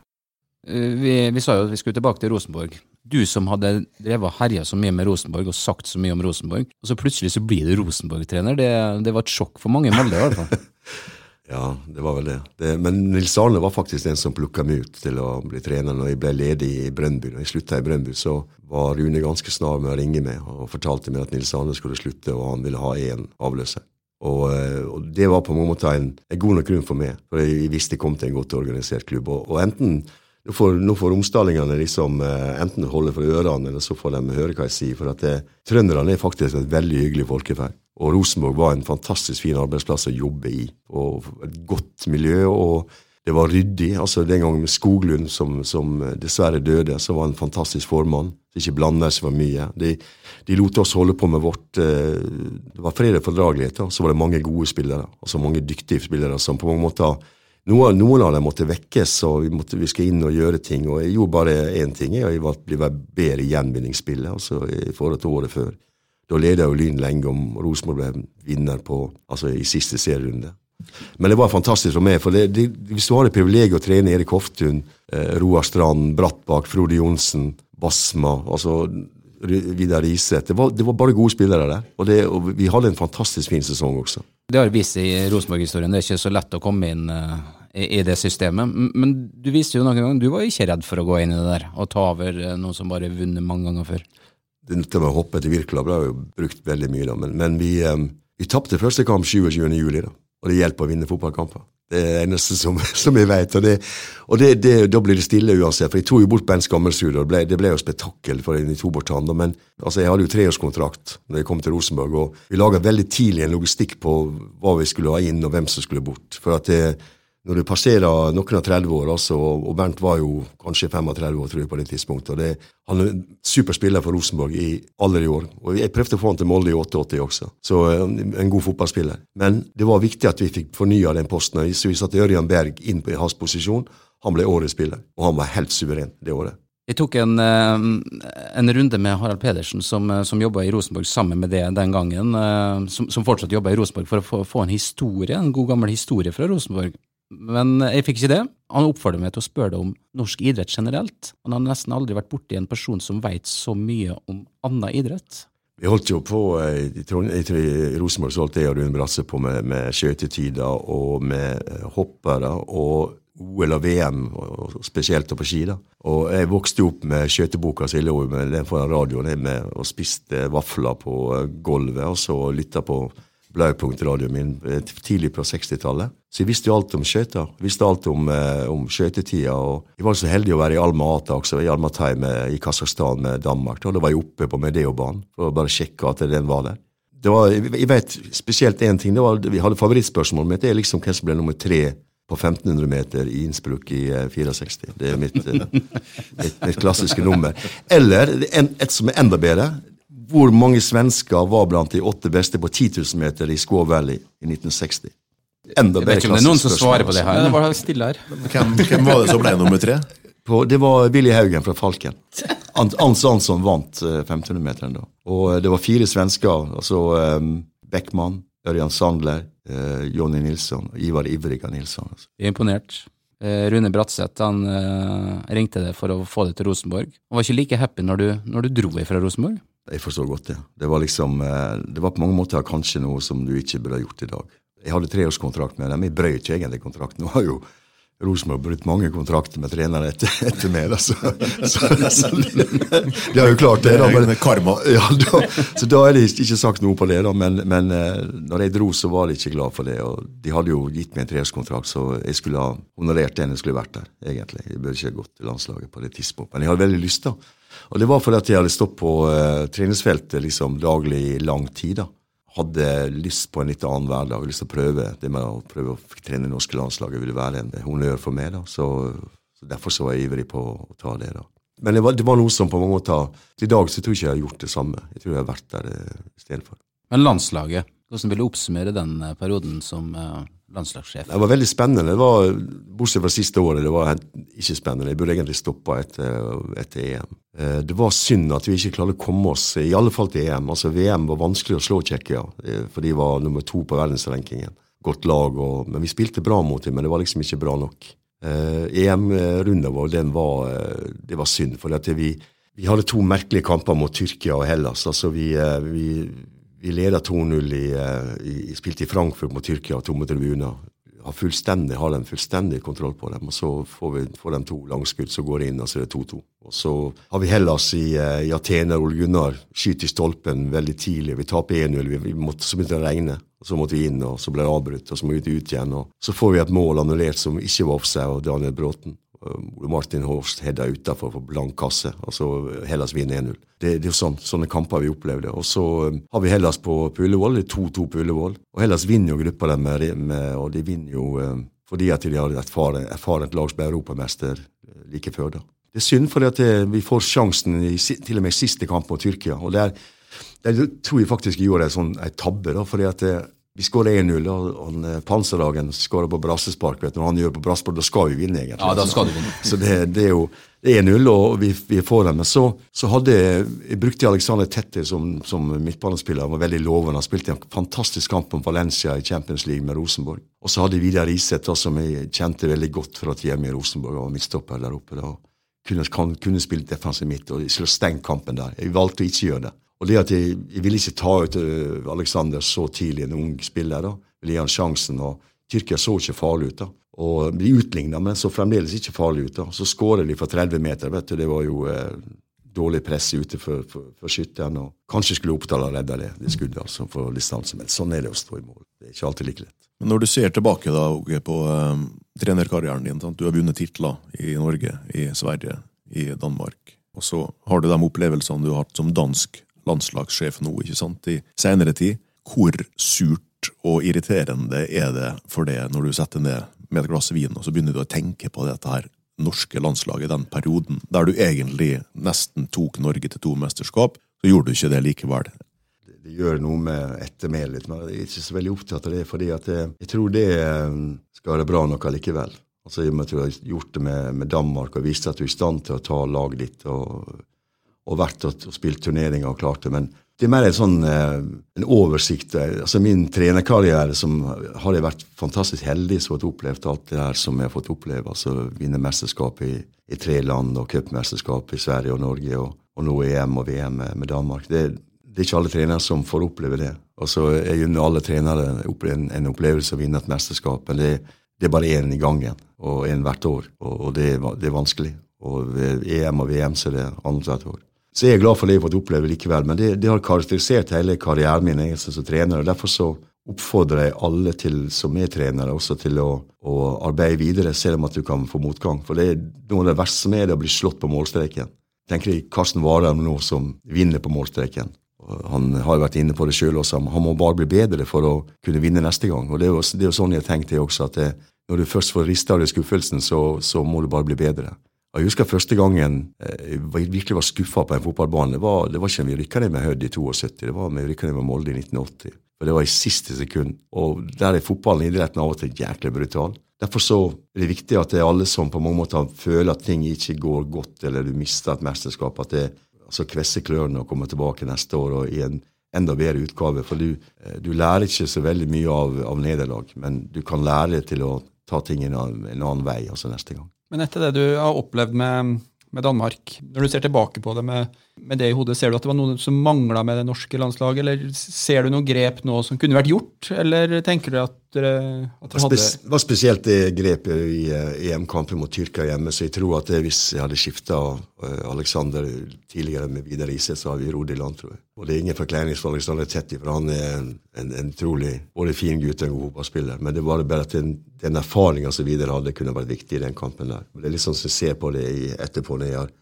Speaker 3: Eh, Vi, vi sa jo at vi skulle tilbake til Rosenborg. Du som hadde drevet og herja så mye med Rosenborg og sagt så mye om Rosenborg, og så plutselig så blir du Rosenborg-trener. Det, det var et sjokk for mange i Molde i hvert fall.
Speaker 2: Ja, det var vel det. det men Nils Arne var faktisk den som plukka meg ut til å bli trener når jeg ble ledig i Brøndby. Når jeg slutta i Brøndby, så var Rune ganske snar med å ringe meg og fortalte meg at Nils Arne skulle slutte, og han ville ha én avløser. Og, eh, og det var på en måte en, en god nok grunn for meg, for jeg visste jeg kom til en godt organisert klubb. Og, og enten nå får, nå får romsdalingene liksom eh, enten holde for ørene, eller så får de høre hva jeg sier. For at det, trønderne er faktisk et veldig hyggelig folkeferd. Og Rosenborg var en fantastisk fin arbeidsplass å jobbe i. Og et godt miljø. Og Det var ryddig. altså Den gangen med Skoglund, som, som dessverre døde, så var han en fantastisk formann. Ikke blanda seg for mye. De, de lot oss holde på med vårt eh, Det var fred og fordragelighet. Så var det mange gode spillere, altså mange dyktige spillere som på mange måter noen, noen av dem måtte vekkes, og vi, måtte, vi skal inn og gjøre ting. Og jeg gjorde bare én ting, jeg var bli bedre i gjenvinningsspillet altså i forhold til året før. Da leda jo Lyn lenge om Rosenborg ble vinner på, altså i siste serierunde. Men det var fantastisk for meg. for det, det, Hvis du har det privilegiet å trene Erik Hoftun, eh, Roar Strand, Brattbakk, Frode Johnsen, Basma altså Vidar Riseth det, det, var bare gode spillere der. Og, det, og, vi hadde en fantastisk fin sesong også.
Speaker 3: Det har vist seg i Rosenborg-historien. Det er ikke så lett å komme inn eh, i, det systemet. Men du viste jo noen ganger du var ikke redd for å gå inn i det der og ta over eh, noe som bare vunnet mange ganger før.
Speaker 2: Det med å hoppe til Wirkola ble jo brukt veldig mye, da. Men, men vi, um, vi tapte første kamp 27. juli, da. Og det hjelper å vinne fotballkamper. Det er det eneste som, som jeg vet. Og, det, og det, det, da blir det stille uansett. For jeg tok jo bort Ben Skammelsrud, og ble, det ble jo spetakkel for de to bort han. Men altså, jeg hadde jo treårskontrakt når jeg kom til Rosenborg, og vi laga veldig tidlig en logistikk på hva vi skulle ha inn, og hvem som skulle bort. For at det, når du passerer noen av 30 år, altså, og Bernt var jo kanskje 35 år tror jeg på det tidspunktet, og det, han er en super spiller for Rosenborg i alle år. og Jeg prøvde å få han til Molde i 88 også, så eh, en god fotballspiller. Men det var viktig at vi fikk fornya den posten, så vi satte Ørjan Berg inn på hans posisjon. Han ble årets spiller, og han var helt suveren det året.
Speaker 3: Jeg tok en, eh, en, runde med Harald Pedersen, som, eh, som jobba i Rosenborg sammen med det den gangen. Som, som fortsatt jobba i Rosenborg, for å få, få, en historie, en god gammel historie fra Rosenborg. Men jeg fikk ikke det. Han oppfordret meg til å spørre deg om norsk idrett generelt. Han har nesten aldri vært borti en person som veit så mye om annen idrett.
Speaker 2: Vi holdt jo på i, i, Rosenborg så holdt jeg og Rune Brasse på med, med skøytetider og med eh, hoppere og OL og VM, og spesielt på ski. da. Og Jeg vokste opp med skøyteboka som jeg foran radioen med, og spiste vafler på eh, gulvet og så lytta på Blaupunktradioen min eh, tidlig på 60-tallet. Så jeg visste jo alt om skøyter. Visste alt om, eh, om skøytetida. Jeg var så heldig å være i Alma Ata også, i Almaty i Kasakhstan med Danmark. Da, var jeg oppe på Medeobanen for å bare sjekke at den var der. Det var, jeg vet spesielt én ting. var, Vi hadde favorittspørsmålet mitt. Det er liksom hvem som ble nummer tre på 1500 meter i Innsbruck i 64. Eh, det er mitt, mitt, mitt klassiske nummer. Eller et som er enda bedre hvor mange svensker var blant de åtte beste på 10 000 meter i Squaw Valley i 1960?
Speaker 3: Enda bedre klassisk spørsmål. Det er noen som svarer på det her.
Speaker 6: Det var stille her.
Speaker 4: Hvem, hvem var det som ble nummer tre?
Speaker 2: På, det var Willy Haugen fra Falken. Ans Ansson vant 1500-meteren da. Og eh, det var fire svensker. altså um, Beckman, Ørjan Sandler, uh, Jonny Nilsson og Ivar Ivriga Nilsson. Altså.
Speaker 3: Er imponert. Uh, Rune Bratseth han uh, ringte deg for å få det til Rosenborg. Han var ikke like happy når du, når du dro fra Rosenborg?
Speaker 2: Jeg forstår godt det. Det var liksom, eh, det var på mange måter kanskje noe som du ikke burde ha gjort i dag. Jeg hadde treårskontrakt med dem. Jeg brøt ikke egentlig kontrakten. Nå har jo Rosenborg brutt mange kontrakter med trenere etter, etter meg. Altså. Så, så, de har jo klart det. da. Men,
Speaker 4: karma.
Speaker 2: Ja, da, så da er det ikke sagt noe på det. da, Men, men eh, når jeg dro, så var de ikke glad for det. og De hadde jo gitt meg en treårskontrakt, så jeg skulle ha honorert den jeg skulle vært der. egentlig. Jeg burde ikke gått til landslaget på det tidspunktet. Men jeg hadde veldig lyst. da. Og det var fordi at jeg hadde stått på uh, treningsfeltet liksom daglig i lang tid. da. Hadde lyst på en litt annen hverdag. Lyst til å prøve det med å prøve å trene det norske landslaget. ville være en honnør for meg. da. Så, så Derfor så var jeg ivrig på å ta det. da. Men det var, det var noe som på mange måter I dag så tror jeg ikke jeg har gjort det samme. Jeg tror jeg har vært der uh, istedenfor.
Speaker 3: Men landslaget, hvordan vil du oppsummere den uh, perioden som uh, landslagssjef?
Speaker 2: Det var veldig spennende. Det var, Bortsett fra siste året, det var ikke spennende. Jeg burde egentlig stoppa etter, etter, EM. Eh, det var synd at vi ikke klarte å komme oss, i alle fall til EM. Altså VM var vanskelig å slå Tsjekkia, eh, for de var nummer to på verdensrankingen. Godt lag, og, men vi spilte bra mot dem, men det var liksom ikke bra nok. Eh, EM-runden vår, den var, det var synd. for vi, vi hadde to merkelige kamper mot Tyrkia og Hellas. altså Vi, vi, vi leda 2-0 i, eh, i, Spilte i Frankfurt mot Tyrkia, tomme tribuner. Har, fullstendig, har de fullstendig kontroll på dem. og Så får, vi, får de to langskudd, så går inn, og så er det 2-2. Og Så har vi Hellas i, eh, i Atener. Ole Gunnar skyter i stolpen veldig tidlig. Vi taper 1-0. Vi, vi så begynte det å regne. og Så måtte vi inn, og så ble det avbrutt, og så må vi ut igjen. og Så får vi et mål annullert som ikke var offside av Daniel Bråten. Ole Martin Horst hedda utafor for blank kasse. altså Hellas vinner 1-0. Det, det, er jo sånn, sånne kamper vi opplevde. Og så um, har vi Hellas på, på. Det er 2-2 på Ullevål. Og Hellas vinner jo gruppa der, med, med, og de vinner jo um, fordi at de har erfaren, erfarent lag som ble europamester eh, like før. da. Det er synd fordi at det, vi får sjansen i, til og med siste kamp mot Tyrkia. og der, der tror jeg faktisk jeg gjorde en sånn tabbe. da, fordi at det, vi skårer 1-0, og han, eh, Panserdagen skårer på brassespark. vet du, Når han gjør på brassespark, da skal vi vinne, egentlig.
Speaker 3: Ja, da skal du vinne.
Speaker 2: Så det, det er jo det er 1-0, og vi, vi får den. Men så, så hadde jeg brukte Alexander Tetti som, som midtbanespiller. Han var veldig lovende. Han spilte en fantastisk kamp om Valencia i Champions League med Rosenborg. Og så hadde Vidar Iseth, som jeg kjente veldig godt fra tida mi i Rosenborg. og midtstopper der oppe. da. Kunne, kunne spilt defensiv midt, og skulle stengt kampen der. Jeg valgte å ikke gjøre det. Og det at jeg, jeg ville ikke ta ut Aleksander Alexander så tidlig, en ung spiller, da. ville gi han sjansen. og Tyrkia så ikke farlig ut. da. Og De utligna, men så fremdeles ikke farlig ut. da. Så skårer de fra 30 meter. vet du, Det var jo eh, dårlig press ute for, for, for skytteren. og Kanskje skulle Oppdal ha redda det, det skuddet altså, for distanse. Men sånn er det å stå i mål. Det er ikke alltid like lett.
Speaker 4: Men når du ser tilbake da, på eh, trenerkarrieren din, sant? du har vunnet titler i Norge, i Sverige, i Danmark, og så har du de opplevelsene du har hatt som dansk landslagssjef nå, ikke sant, i senere tid. Hvor surt og irriterende er det for det når du setter ned med et glass vin, og så begynner du å tenke på dette her norske landslaget, den perioden der du egentlig nesten tok Norge til to mesterskap, så gjorde du ikke det likevel.
Speaker 2: Det, gjør noe med ettermælet. Men jeg er ikke så veldig opptatt av det, fordi jeg, jeg tror det eh, skal være bra nok allikevel. Altså, jeg tror jeg har gjort det med, med Danmark og vist at du er i stand til å ta laget ditt og, og vært og, og spilt turneringer og klart det. Men det er mer en sånn eh, en oversikt. altså Min trenerkarriere som har jeg vært fantastisk heldig som har opplevd alt det her som jeg har fått oppleve. altså Vinne mesterskap i, i tre land og cupmesterskap i Sverige og Norge, og, og nå EM og VM med, Danmark. Det, det er ikke alle trenere som får oppleve det. Altså, Jeg unner alle trenere en, en opplevelse å vinne et mesterskap, men det, det er bare én i gangen, og én hvert år. Og, og det, er det er vanskelig. Og EM og VM så er det annethvert år. Så jeg er glad for det jeg har fått oppleve likevel, men det, det har karakterisert hele karrieren min egentlig som trener. og Derfor så oppfordrer jeg alle til, som er trenere også til å, å arbeide videre, selv om at du kan få motgang. For det er noe av det verste som er det å bli slått på målstreken. Tenker jeg Karsten Warholm nå som vinner på målstreken. Han har jo vært inne på det sjøl også. Han må bare bli bedre for å kunne vinne neste gang. Og Det er jo, det er jo sånn jeg tenkte det også, at det, når du først får rista av deg skuffelsen, så, så må du bare bli bedre. Og Jeg husker første gangen eh, jeg virkelig var skuffa på en fotballbane. Det var, det var ikke vi rykka ned med Hødd i 72, det var vi rykka ned med Molde i 1980. For Det var i siste sekund. Og der er fotballen idretten av og til jæklig brutal. Derfor så er det viktig at det er alle som på mange måter føler at ting ikke går godt, eller du mister et mesterskap, at det altså kvesser klørne og kommer tilbake neste år og i en enda bedre utgave. For du, eh, du lærer ikke så veldig mye av, av nederlag, men du kan lære til å ta ting en annen, en annen vei altså neste gang.
Speaker 6: Men etter det du har opplevd med, med Danmark, når du ser tilbake på det med, med det i hodet, ser du at det var noe som mangla med det norske landslaget, eller ser du noen grep nå som kunne vært gjort, eller tenker du at dere, at dere hadde
Speaker 2: Det var spesielt det grepet i eh, EM-kampen mot Tyrkia hjemme, så jeg tror at hvis jeg hadde skifta Alexander tidligere med Vidar Iseth, så hadde vi rodd i land, tror jeg. Og det er ingen forklaring for Alexander Tetti, for han er en, en, en utrolig både fin gutt og en god fotballspiller. Men det var bare at den, den erfaringa som Vidar hadde, kunne vært viktig i den kampen der. Det er litt sånn som jeg ser på det i, etterpå, når jeg har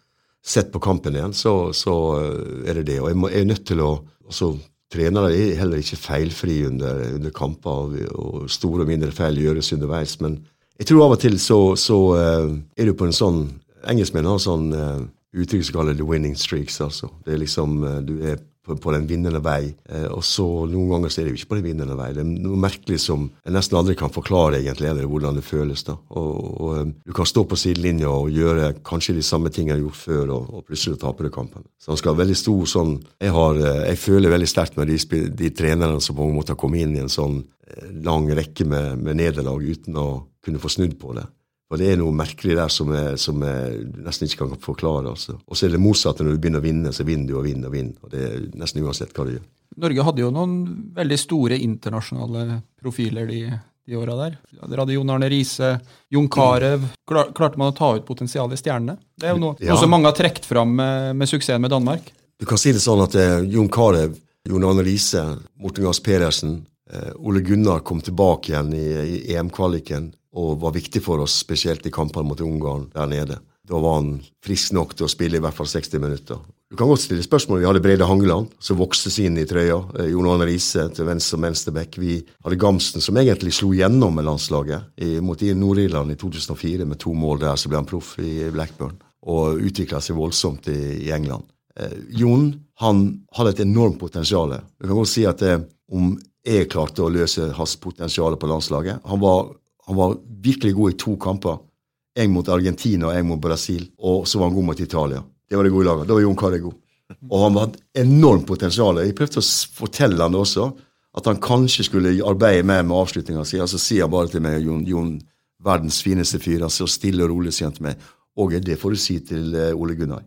Speaker 2: sett på kampen igjen, så, så eh, er det det. Og jeg, må, jeg er nødt til å altså, Trenere er heller ikke feilfri under, under kamper, og, store og mindre feil gjøres underveis. Men jeg tror av og til så, så eh, er du på en sånn Engelskmenn har sånn uh, uttrykk som kalles 'the 'winning streaks'. altså. Det er liksom, eh, Du er på, på den vinnende vei, eh, og så noen ganger så er det jo ikke på den vinnende vei. Det er noe merkelig som jeg nesten aldri kan forklare egentlig, eller hvordan det føles. da. Og, og eh, Du kan stå på sidelinja og gjøre kanskje de samme tingene du har gjort før, og, og plutselig taper du kampen. Så han skal ha veldig stor sånn Jeg, har, eh, jeg føler veldig sterkt med de, de trenerne som på en måte har kommet inn i en sånn lang rekke med, med nederlag uten å kunne få snudd på det. Og det er noe merkelig der som, er, som jeg nesten ikke kan forklare. altså. Og så er det motsatte når du begynner å vinne, så vinner du og vinner og vinner. Og det er nesten uansett hva du gjør.
Speaker 6: Norge hadde jo noen veldig store internasjonale profiler de, de åra der. Dere hadde Jon Arne Riise, Jon Carew. Klar, klarte man å ta ut potensialet i stjernene? Det er jo noe,
Speaker 2: Ja.
Speaker 6: noe som mange har trukket fram med, med suksessen med Danmark.
Speaker 2: Du kan si det sånn at eh, Jon Carew, Jon Arne Riise, Morten Gahrs Pedersen, eh, Ole Gunnar kom tilbake igjen i, i EM-kvaliken og var viktig for oss, spesielt i kampene mot Ungarn der nede. Da var han frisk nok til å spille i hvert fall 60 minutter. Du kan godt stille spørsmål. Vi hadde Brede Hangeland, som vokste seg inn i trøya. Eh, Jon Arne Riise til venstre og venstreback. Vi hadde Gamsten, som egentlig slo gjennom med landslaget mot Nord-Irland i 2004 med to mål der. Så ble han proff i Blackburn og utvikla seg voldsomt i, England. Eh, Jon han hadde et enormt potensial. Du kan godt si at det, om jeg klarte å løse hans potensial på landslaget Han var, han var virkelig god i to kamper. En mot Argentina og en mot Brasil. Og så var han god mot Italia. Det var det gode laget. Da var Jon Carew god. Og han hadde enormt potensial. Jeg prøvde å fortelle han det også, at han kanskje skulle arbeide mer med avslutninga si. Altså sier han bare til meg, Jon, Jon verdens fineste fyr, han så stille og rolig sier han til meg Åge, det får du si til eh, Ole Gunnar.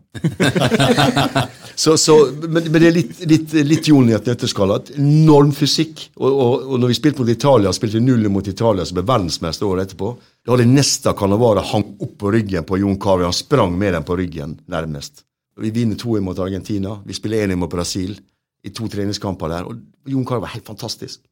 Speaker 2: så, så, men, men det er litt, litt, litt Jon i dette nøtteskall. at Enorm fysikk. Og, og, og når vi spilte mot Italia, spilte null mot Italia, som ble verdensmester året etterpå, da hadde Nesta Canavara hang opp på ryggen på Jon Carew. Han sprang med den på ryggen, nærmest. Vi vinner 2-1 mot Argentina. Vi spiller 1-1 mot Brasil i to treningskamper der. Og Jon Carew var helt fantastisk.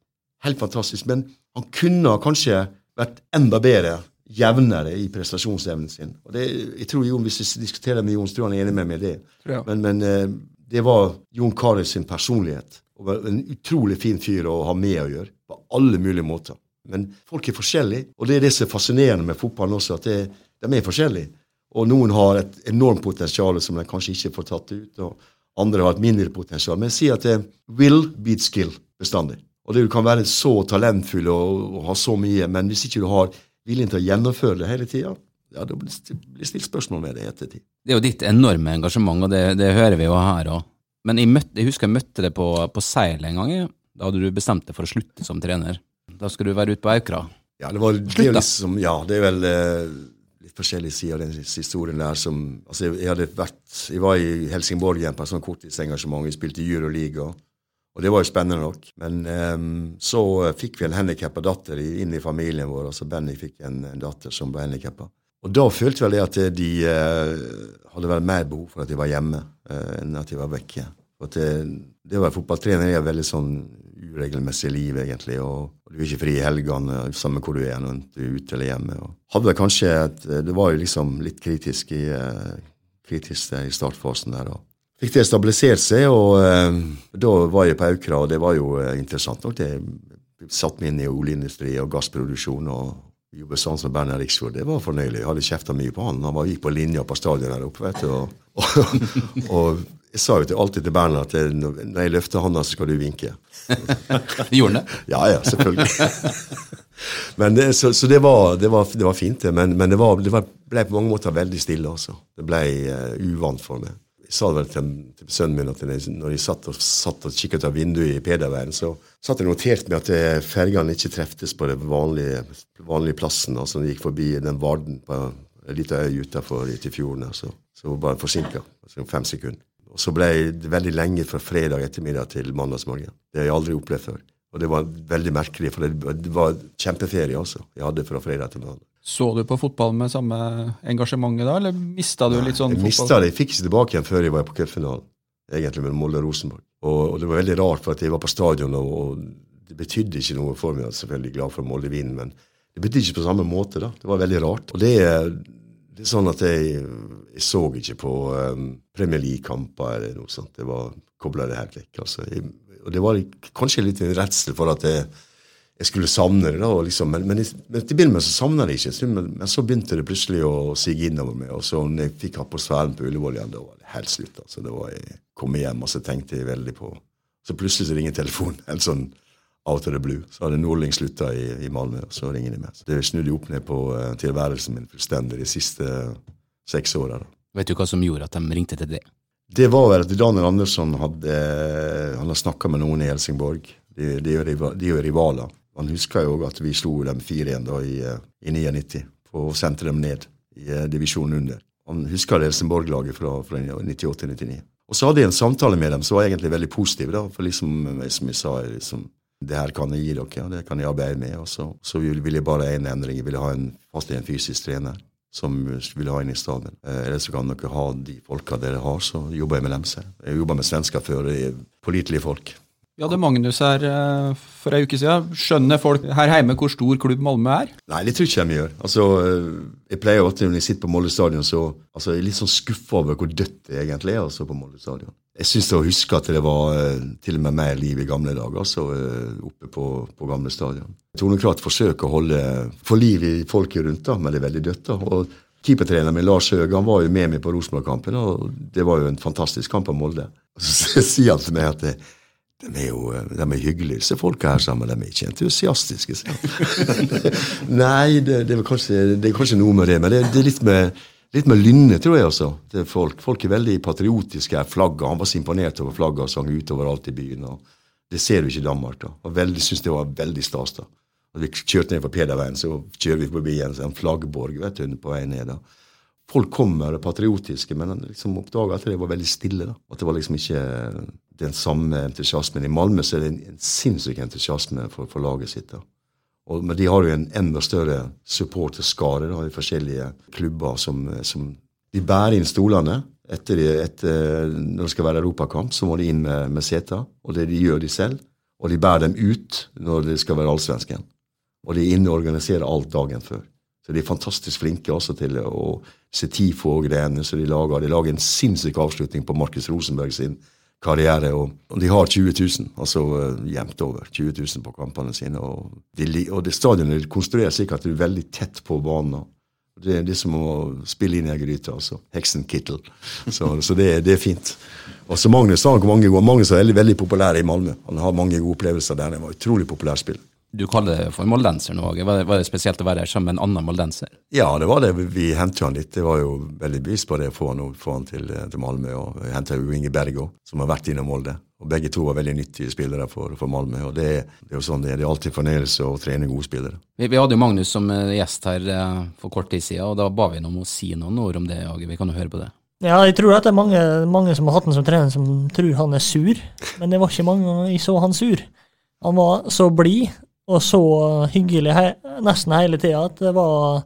Speaker 2: Helt fantastisk. Men han kunne kanskje vært enda bedre, jevnere i prestasjonsevnen sin. Og det, jeg tror Jon, Hvis vi diskuterer med Jon, han er enig med meg i det.
Speaker 6: Ja.
Speaker 2: Men, men eh, det var Jon Carew sin personlighet. Og var en utrolig fin fyr å ha med å gjøre. På alle mulige måter. Men folk er forskjellige, og det er det som er fascinerende med fotballen også, at det, de er forskjellige. Og noen har et enormt potensial som de kanskje ikke får tatt ut, og andre har et mindre potensial. Men sier at det will beat skill bestandig. Og det Du kan være så talentfull og, og ha så mye, men hvis ikke du har viljen til å gjennomføre det hele tida, ja, det blir stilt spørsmål med det i ettertid.
Speaker 3: Det er jo ditt enorme engasjement, og det, det hører vi jo her òg. Men jeg, møtte, jeg husker jeg møtte deg på, på seil en gang. Da hadde du bestemt deg for å slutte som trener. Da skulle du være ute på Aukra.
Speaker 2: Ja, det, var, det, er liksom, ja, det er vel eh, litt forskjellige sider av den historien der som altså jeg, jeg hadde vært, jeg var i Helsingborg igjen på et sånt korttidsengasjement. Vi spilte Euroliga, og det var jo spennende nok. Men um, så eh, fikk vi en handikappa datter inn i familien vår. altså Benny fikk en, en datter som ble handikappa. Og da følte vel jeg at de uh, hadde vel mer behov for at de var hjemme uh, enn at de var vekke. For det, det å være fotballtrener er veldig sånn uregelmessig liv, egentlig. Og, du er ikke fri i helgene, samme hvor du er, når du er ute eller hjemme. Og hadde kanskje et, Det var jo liksom litt kritisk i, uh, kritisk i startfasen der. Og fikk det stabilisert seg, og eh, da var jeg på Aukra, og det var jo eh, interessant nok. Det satt meg inn i oljeindustri og gassproduksjon. og jobbet sånn som Bernhard Riksvold, det var fornøyelig. Jeg hadde kjefta mye på han. Han var, gikk på linja på stadion der oppe. vet du, og, og, og jeg sa jo alltid til Bernhard at jeg, når jeg løfter hånda, så skal du vinke.
Speaker 3: Gjorde han det?
Speaker 2: Ja, ja, selvfølgelig. men det, så så det, var, det, var, det var fint, det. Men, men det, var, det var, ble på mange måter veldig stille, altså. Det ble uh, uvant for meg. Jeg sa det vel til, til sønnen min at jeg, når jeg satt og, satt og kikket ut av vinduet i Pederveien, så satt jeg notert med at eh, fergene ikke treftes på den vanlige, vanlige plassen. altså de gikk forbi den varden på en liten øy utenfor fjorden. Altså. så var bare forsinka. Altså fem sekunder. Og så ble det veldig lenge fra fredag ettermiddag til mandagsmorgen. Det har jeg aldri opplevd før. Og det var veldig merkelig, for det, var kjempeferie også. Jeg hadde fra fredag til mandag.
Speaker 6: Så du på fotball med samme engasjementet da, eller mista du litt sånn
Speaker 2: Jeg mista det. Jeg fikk ikke tilbake igjen før jeg var på cupfinalen. Egentlig med Molde og Rosenborg. Og, og det var veldig rart, for at jeg var på stadion, og, og det betydde ikke noe for meg. Jeg er selvfølgelig glad for Molde vinner, men det betydde ikke på samme måte. da. Det var veldig rart. Og det, det er sånn at jeg, jeg så ikke på um, Premier League-kamper eller noe sånt. Det var kobla det helt vekk. altså. Jeg, og det var kanskje litt en redsel for at jeg, jeg skulle savne det. da, liksom, Men, men, men til å begynne med så savna jeg det ikke. Men, men så begynte det plutselig å sige innover meg. Og så når jeg fikk atmosfæren på Ullevål igjen, da var det helt slutt. altså. Da var jeg kom hjem, og så tenkte jeg veldig på Så plutselig så ringer telefonen. Helt sånn out of the blue. Så hadde Nordling slutta i, i Malmö, og så ringer de meg. Så det snudde opp ned på uh, tilværelsen min fullstendig de siste seks åra.
Speaker 3: Vet du hva som gjorde at de ringte til deg?
Speaker 2: Det var vel at Daniel Andersson hadde han hadde snakka med noen i Helsingborg. De, de, er de er rivaler. Han husker jo at vi slo dem 4-1 i, eh, i 99 og sendte dem ned i eh, divisjonen under. Han husker Helsingborg-laget fra, fra 98-99. Og så hadde jeg en samtale med dem som var egentlig veldig positiv. da, for liksom, eh, Som jeg sa, liksom, det her kan jeg gi dere, og det kan jeg arbeide med. Og så, så vil, vil jeg bare ha en endring. Jeg ville ha en fast en fysisk trener som ville ha inn i staben. Eh, Eller så kan dere ha de folka dere har, så jobber jeg med dem selv. Jeg jobber med svensker før, pålitelige folk.
Speaker 6: Vi hadde Magnus her eh, for ei uke siden. Skjønner folk her hjemme hvor stor klubb Malmö er?
Speaker 2: Nei, det tror ikke jeg vi gjør. Altså, øh, Jeg pleier alltid når jeg sitter på Molde stadion, så altså, jeg er litt sånn skuffa over hvor dødt det egentlig er altså, på Molde stadion. Jeg syns å huske at det var øh, til og med mer liv i gamle dager altså, oppe på, på gamle stadion. Tornekrat forsøker å holde få liv i folket rundt, da, men det er veldig dødt. da, og Keepertreneren min Lars Høeg han var jo med meg på Rosenborg-kampen, og det var jo en fantastisk kamp av Molde. Så sier han til meg at det, de er jo de er hyggelige, disse folka her sammen. De er ikke entusiastiske. Nei, det, det, er kanskje, det er kanskje noe med det, men det, det er litt med, litt med lynne, tror jeg er folk. folk er veldig patriotiske. her, Flagget, Han var så imponert over flagget og sang ut overalt i byen. og Det ser du ikke i Danmark. da. Og veldig, synes det var veldig stas. da. Og vi kjørte ned på Pederveien, så kjører vi forbi en sånn flaggborg vet du, på vei ned. da. Folk kommer patriotiske, men han liksom oppdaga at det var veldig stille. da. At det var liksom ikke den samme entusiasmen. I Malmö så er det en, en sinnssyk entusiasme for, for laget sitt. da. Og, men de har jo en enda større supporterskare i forskjellige klubber som, som De bærer inn stolene. Etter, etter, når det skal være europakamp, så må de inn med, med seter. Og det de gjør de selv. Og de bærer dem ut når det skal være allsvensken. Og de er inne og organiserer alt dagen før. Så de er fantastisk flinke også til å se TIFO og greiene som de lager. De lager en sinnssyk avslutning på Markus Rosenberg sin karriere. Og, og de har 20 000, altså uh, jevnt over 20 000 på kampene sine. Og, de, og det stadionet er konstruert slik at du er veldig tett på banen. Det er det som å spille inn i ei gryte. altså. Heksenkittel. Så, så det, det, er fint. Og så Magnus han, mange Magnus er veldig, veldig populær i Malmö. Han har mange gode opplevelser der. Han var utrolig populær spiller.
Speaker 3: Du kaller det for moldenser nå, òg. Var, var, det spesielt å være her sammen med en annen moldenser?
Speaker 2: Ja, det var det. Vi hentet han litt. Det var jo veldig bevisst på det å få han, få han til, til, Malmö. Og vi henta jo Inge Bergo, som har vært innom Molde. Og Begge to var veldig nyttige spillere for, for Malmö. og det, det, er jo sånn det er. Det er alltid fornøyelse å trene gode spillere.
Speaker 3: Vi, vi, hadde jo Magnus som gjest her eh, for kort tid siden, og da ba vi ham om å si noen ord om det. Åge. Vi kan jo høre på det.
Speaker 8: Ja, jeg tror at det er mange, mange som har hatt han som trener, som tror han er sur. Men det var ikke mange ganger jeg så han sur. Han var så blid og så hyggelig he nesten hele tida at det var,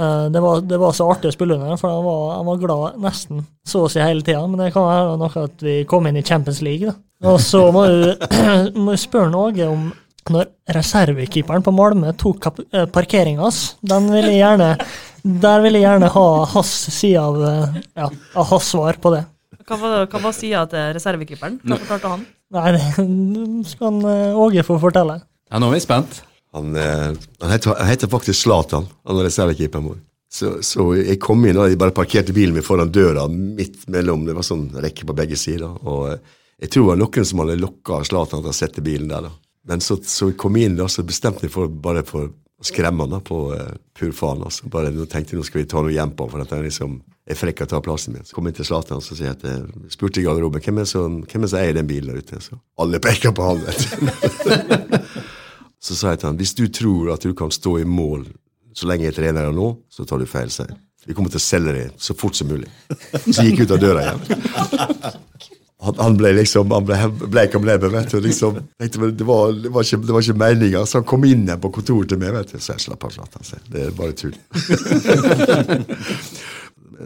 Speaker 8: uh, det var, det var så artig å spille under, for han var, han var, glad nesten så å si hele tida. Men det kan være noe at vi kom inn i Champions League, da. Og så må du, spørre Åge om når reservekeeperen på Malmö tok parkeringa hans. Den vil jeg gjerne Der vil jeg gjerne ha hans side av, ja, av hans svar på det.
Speaker 5: Hva var, hva var sida til reservekeeperen? Hva fortalte han?
Speaker 8: Nei, det skal Åge få fortelle.
Speaker 3: Ja, Nå er vi spent.
Speaker 2: Han, eh, han, heter, han heter, faktisk Zlatan, han er reservekeeperen vår. Så, så, jeg kom inn og jeg bare parkerte bilen min foran døra midt mellom Det var sånn rekke på begge sider. og eh, Jeg tror det var noen som hadde lokka Zlatan til å sette bilen der. da. Men så, så jeg kom inn da, så bestemte jeg for bare for å skremme han da, på uh, pur faen. altså. Bare nå tenkte jeg nå skal vi ta noe hjem på for at han liksom er frekk og tar plassen min. Så kom jeg til Zlatan og jeg at, uh, spurte i garderoben hvem er som, som eier den bilen der ute. Så alle peker på han. vet. Så sa jeg til han hvis du tror at du kan stå i mål så lenge jeg trener deg nå, så tar du feil. Seg. Vi kommer til å selge deg så fort som mulig. Så gikk jeg ut av døra igjen. Han, ble liksom, han ble bleik om leppen. liksom, det, var, det, ikke, det var ikke meninga. Så han kom inn igjen på kontoret til meg. vet du, Så jeg slapp av, slapp av. Det er bare tull.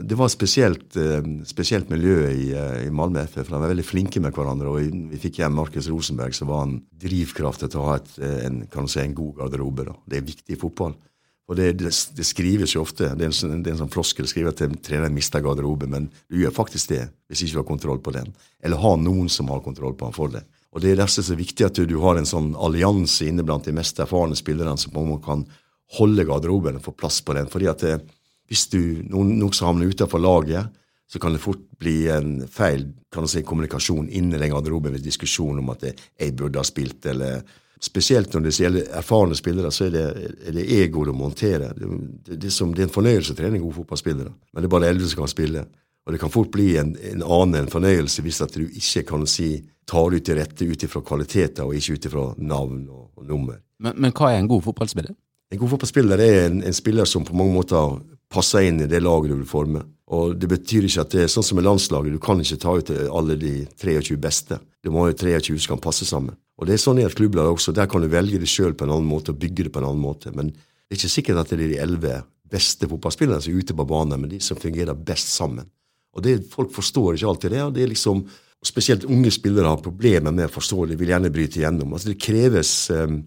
Speaker 2: Det var spesielt, eh, spesielt miljø i, eh, i Malmö FF. for De var veldig flinke med hverandre. og Vi fikk hjem Markus Rosenberg, så var han drivkraftig til å ha et, eh, en, si, en god garderobe. Da. Det er viktig i fotball. Og det, det, det, skrives jo ofte. Det er en, sånn, det er en sånn floskel skriver at treneren mister garderobe, men du gjør faktisk det hvis ikke du har kontroll på den. Eller har noen som har kontroll på den for det. Og Det er derfor så viktig at du, du har en sånn allianse inne blant de mest erfarne spillerne som på en måte kan holde garderoben og få plass på den. fordi at det, hvis du noen, noen havner utenfor laget, så kan det fort bli en feil kan du si, kommunikasjon inni den garderoben ved diskusjon om at jeg burde ha spilt, eller Spesielt når det gjelder erfarne spillere, så er det, er det ego du monterer. Det, det, det, som, det, er en fornøyelse å trene gode fotballspillere, men det er bare eldre som kan spille. Og det kan fort bli en, en annen en fornøyelse hvis at du ikke kan si tar ut til rette ut ifra kvaliteter og ikke ut ifra navn og, og nummer.
Speaker 3: Men, men, hva er en god fotballspiller?
Speaker 2: En god fotballspiller er en, en spiller som på mange måter passer inn i det laget du vil forme. Og Det betyr ikke at det er sånn som med landslaget, du kan ikke ta ut alle de 23 beste. Du må ha 23 som kan passe sammen. Og Det er sånn i et klubblag også. Der kan du velge det sjøl på en annen måte og bygge det på en annen måte. Men det er ikke sikkert at det er de elleve beste fotballspillerne som er ute på banen, men de som fungerer best sammen. Og det, Folk forstår ikke alltid det. og det er liksom spesielt unge spillere har problemer med å forstå det, vil gjerne bryte igjennom. Altså Det kreves eh,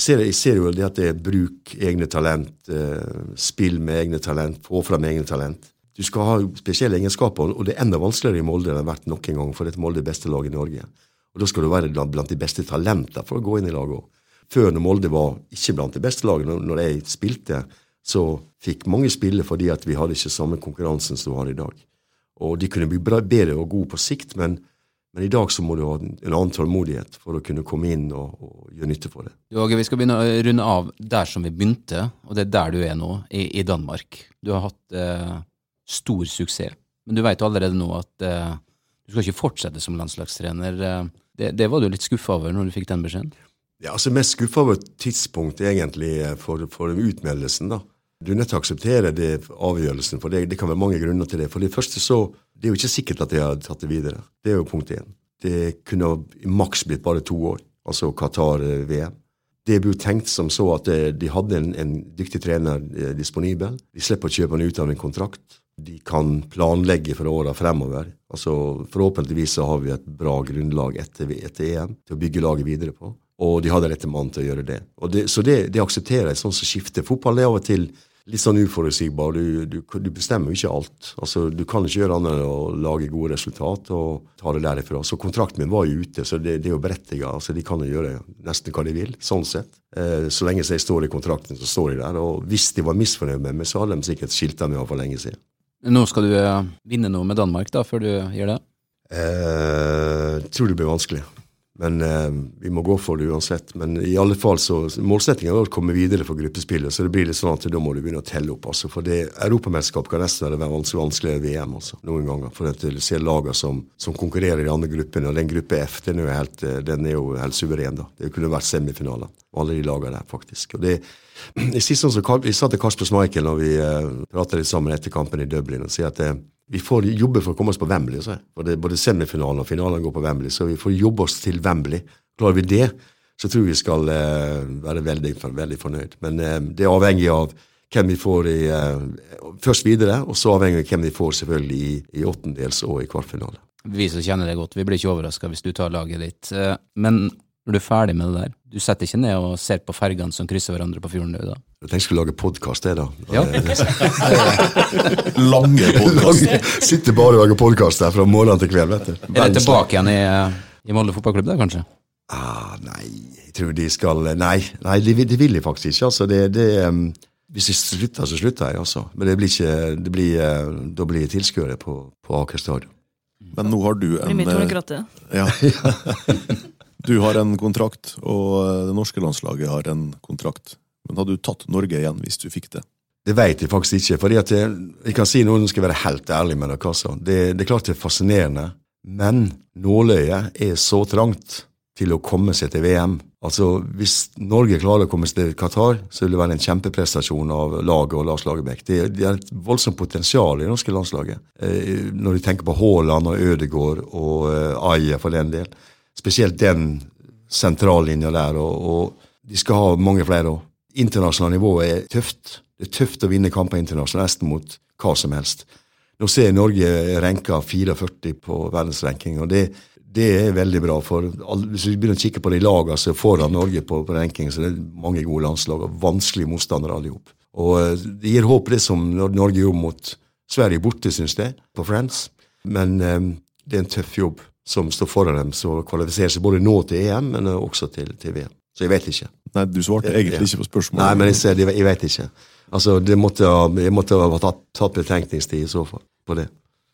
Speaker 2: jeg, ser, jeg ser jo det at det er bruk egne talent, eh, spill med egne talent, få fram egne talent. Du skal ha spesielle egenskaper, og det er enda vanskeligere i Molde enn det har vært noen gang, for dette Molde er beste laget i Norge. Og Da skal du være blant de beste talentene for å gå inn i laget òg. Før, når Molde var ikke blant de beste lagene, når- jeg spilte, så fikk mange spille fordi at vi hadde ikke samme konkurransen som du har i dag. Og de kunne bli bedre og gode på sikt, men, men i dag så må du ha en en annen tålmodighet for å kunne komme inn og, og gjøre nytte for det.
Speaker 3: Åge, vi skal begynne å runde av der som vi begynte, og det er der du er nå, i, i Danmark. Du har hatt eh, stor suksess, men du vet allerede nå at eh, du skal ikke fortsette som landslagstrener. Eh, Det, det var du litt skuffa over når du fikk den beskjeden?
Speaker 2: Ja, altså Mest skuffa over tidspunktet egentlig eh, for, for utmeldelsen. da. Du er nødt til å akseptere det avgjørelsen, for det, det kan være mange grunner til det. For det første så, det er jo ikke sikkert at de har tatt det videre. Det er jo punkt én. Det kunne i maks blitt bare to år, altså Qatar-VM. Det ble jo tenkt som så at eh, de hadde en, en dyktig trener eh, disponibel. De slipper å kjøpe han ut av en kontrakt. De kan planlegge for åra fremover. Altså, Forhåpentligvis så har vi et bra grunnlag etter, etter EM til å bygge laget videre på. Og de hadde rette mann til å gjøre det. Det så det, det aksepterer jeg, sånn som skifter. Fotball er av og til litt sånn uforutsigbar. Du, du, du bestemmer jo ikke alt. Altså, Du kan ikke gjøre annet enn å lage gode resultat og ta det derifra. Så kontrakten min var jo ute, så det, det er jo berettiget. Altså, de kan jo gjøre nesten hva de vil, sånn sett. Eh, så lenge jeg står i kontrakten, så står de der. Og hvis de var misfornøyd med meg, så hadde de sikkert skilta meg av for lenge siden.
Speaker 3: Nå skal du eh, vinne noe med Danmark da, før du gjør det?
Speaker 2: Eh, tror det blir vanskelig. Men eh, vi må gå for det uansett. Men i alle fall så målsettingen er å komme videre for gruppespillet. Så det blir litt sånn at da må du begynne å telle opp. altså. For det Europamesterskap kan nesten være vanskelig, vanskeligere VM altså, noen ganger. For at du ser lagene som, som konkurrerer i de andre gruppene. Og den gruppe F den er jo helt, eh, er jo helt suveren. da. Det kunne vært semifinaler. Alle de lagene der, faktisk. Og det i siste så, Vi sa til Kasper Schmeichel når vi eh, pratet litt sammen etter kampen i Dublin, og sier at eh, vi får jobbe for å komme oss på Wembley. Så. For både semifinalen og finalen går på Wembley, så vi får jobbe oss til Wembley. Klarer vi det, så tror jeg vi skal uh, være veldig, veldig fornøyd. Men uh, det er avhengig av hvem vi får i uh, Først videre, og så avhengig av hvem vi får selvfølgelig i, i åttendels og i kvartfinale.
Speaker 3: Vi som kjenner deg godt, vi blir ikke overraska hvis du tar laget ditt. Men når du er ferdig med det der, du setter ikke ned og ser på fergene som krysser hverandre på fjorden, da?
Speaker 2: Jeg tenkte jeg skulle lage podkast, jeg, da.
Speaker 3: Ja.
Speaker 4: Lange podkaster.
Speaker 2: Sitter bare og lager podkast der fra morgen til kveld, vet du.
Speaker 3: Er det tilbake igjen i, i Molde fotballklubb, da, kanskje?
Speaker 2: Ah, nei, jeg tror de skal Nei, nei de, vil- de faktisk ikke. altså. Det, det, um, hvis jeg slutter, så slutter jeg, altså. Men det blir ikke, det blir, uh, da blir jeg tilskuer på, på Aker stadion.
Speaker 4: Men nå har du
Speaker 5: Blir
Speaker 4: en
Speaker 5: mitt
Speaker 4: eh,
Speaker 5: hornkratte.
Speaker 4: ja. Du har en kontrakt, og eh, det norske landslaget har en kontrakt. Men hadde du tatt Norge igjen hvis du fikk det?
Speaker 2: Det vet jeg faktisk ikke. fordi at jeg, jeg kan si noe, nå skal jeg være helt ærlig med dere. altså. Det, det er klart det er fascinerende, men nåløyet er så trangt til å komme seg til VM. Altså, Hvis Norge klarer å komme seg til Qatar, så vil det være en kjempeprestasjon av laget og Lars Lagerbäck. Det, det er et voldsomt potensial i det norske landslaget. Eh, når du tenker på Haaland og Ødegaard og eh, Aje for den del. Spesielt den sentrallinja der. Og, og de skal ha mange flere òg. Internasjonalt nivå er tøft. Det er tøft å vinne kamper internasjonalt, nesten mot hva som helst. Nå ser jeg Norge renka 44 på verdensranking, og det, det er veldig bra. for Hvis vi begynner å kikke på de lagene som er foran Norge på, på ranking, så det mange gode landslag og vanskelige motstandere alle sammen. Og eh, det gir håp, det som Norge gjorde mot Sverige borte, syns jeg, på Friends. Men um, det er en tøff jobb som står foran dem, som kvalifiserer seg både nå til EM, men også til, til VM. Så jeg vet ikke.
Speaker 4: Nei, du svarte egentlig ikke på spørsmålet.
Speaker 2: Nei, men jeg, ser, jeg vet ikke. Altså, det måtte, Jeg måtte ha tatt, tatt betenkningstid i så fall på det.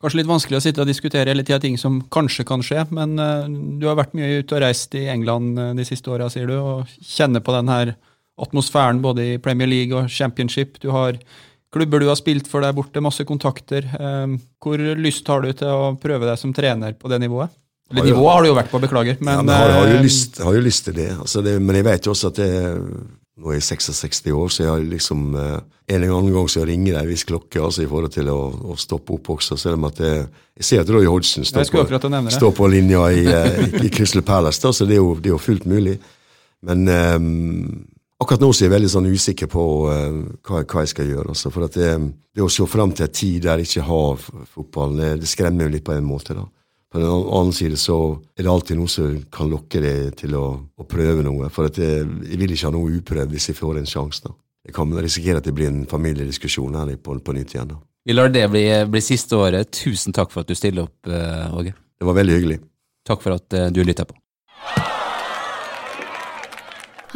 Speaker 6: Kanskje litt vanskelig å sitte og diskutere hele tida ting som kanskje kan skje, men uh, du har vært mye ute og reist i England eh, de siste åra, sier du, og kjenner på den her atmosfæren både i Premier League og Championship. Du har klubber du har spilt for der borte, masse kontakter. Eh, Hvor lyst har du til å prøve deg som trener på det nivået? Eller
Speaker 2: Har jo-
Speaker 6: nivået har du jo vært på, beklager.
Speaker 2: ja,
Speaker 6: Men,
Speaker 2: men jeg har, har, jo
Speaker 6: eh,
Speaker 2: lyst, har jo lyst til det. Altså det men jeg vet jo også at det, nå er jeg 66 år, så jeg har liksom eh, En eller annen gang så ringer det en viss klokke altså i forhold til å, å stoppe opp også. Selv om at det, jeg ser at Roy Hodgson står på, står på linja i, eh, i, i Crystal Palace, da, så det er jo, det er jo fullt mulig. Men eh, akkurat nå så er jeg veldig sånn usikker på uh, hva, hva jeg skal gjøre. Altså, for at det, det å se fram til en tid der jeg ikke har fotballen, fotball, det, det skremmer jo litt på en måte. da. På den annen side så er det alltid noe som kan lokke deg til å, å prøve noe. For at jeg, jeg vil ikke ha noe uprøvd hvis jeg får en sjanse. da. Jeg kan risikere at det blir en familiediskusjon her på, på nytt igjen. da.
Speaker 3: Vi lar det bli, bli siste året. Tusen takk for at du stiller opp, Åge.
Speaker 2: Uh, Det var veldig hyggelig.
Speaker 3: Takk for at uh, du lytta på.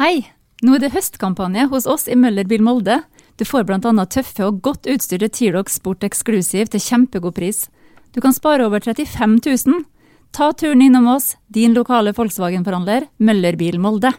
Speaker 7: Hei! Nå er det høstkampanje hos oss i Møller Bil Molde. Du får annet tøffe og godt utstyrte T-Rox Sport Exclusive til kjempegod pris. Du kan spare over 35 000. Ta turen innom oss, din lokale Volkswagen-forhandler Møller Bil Molde.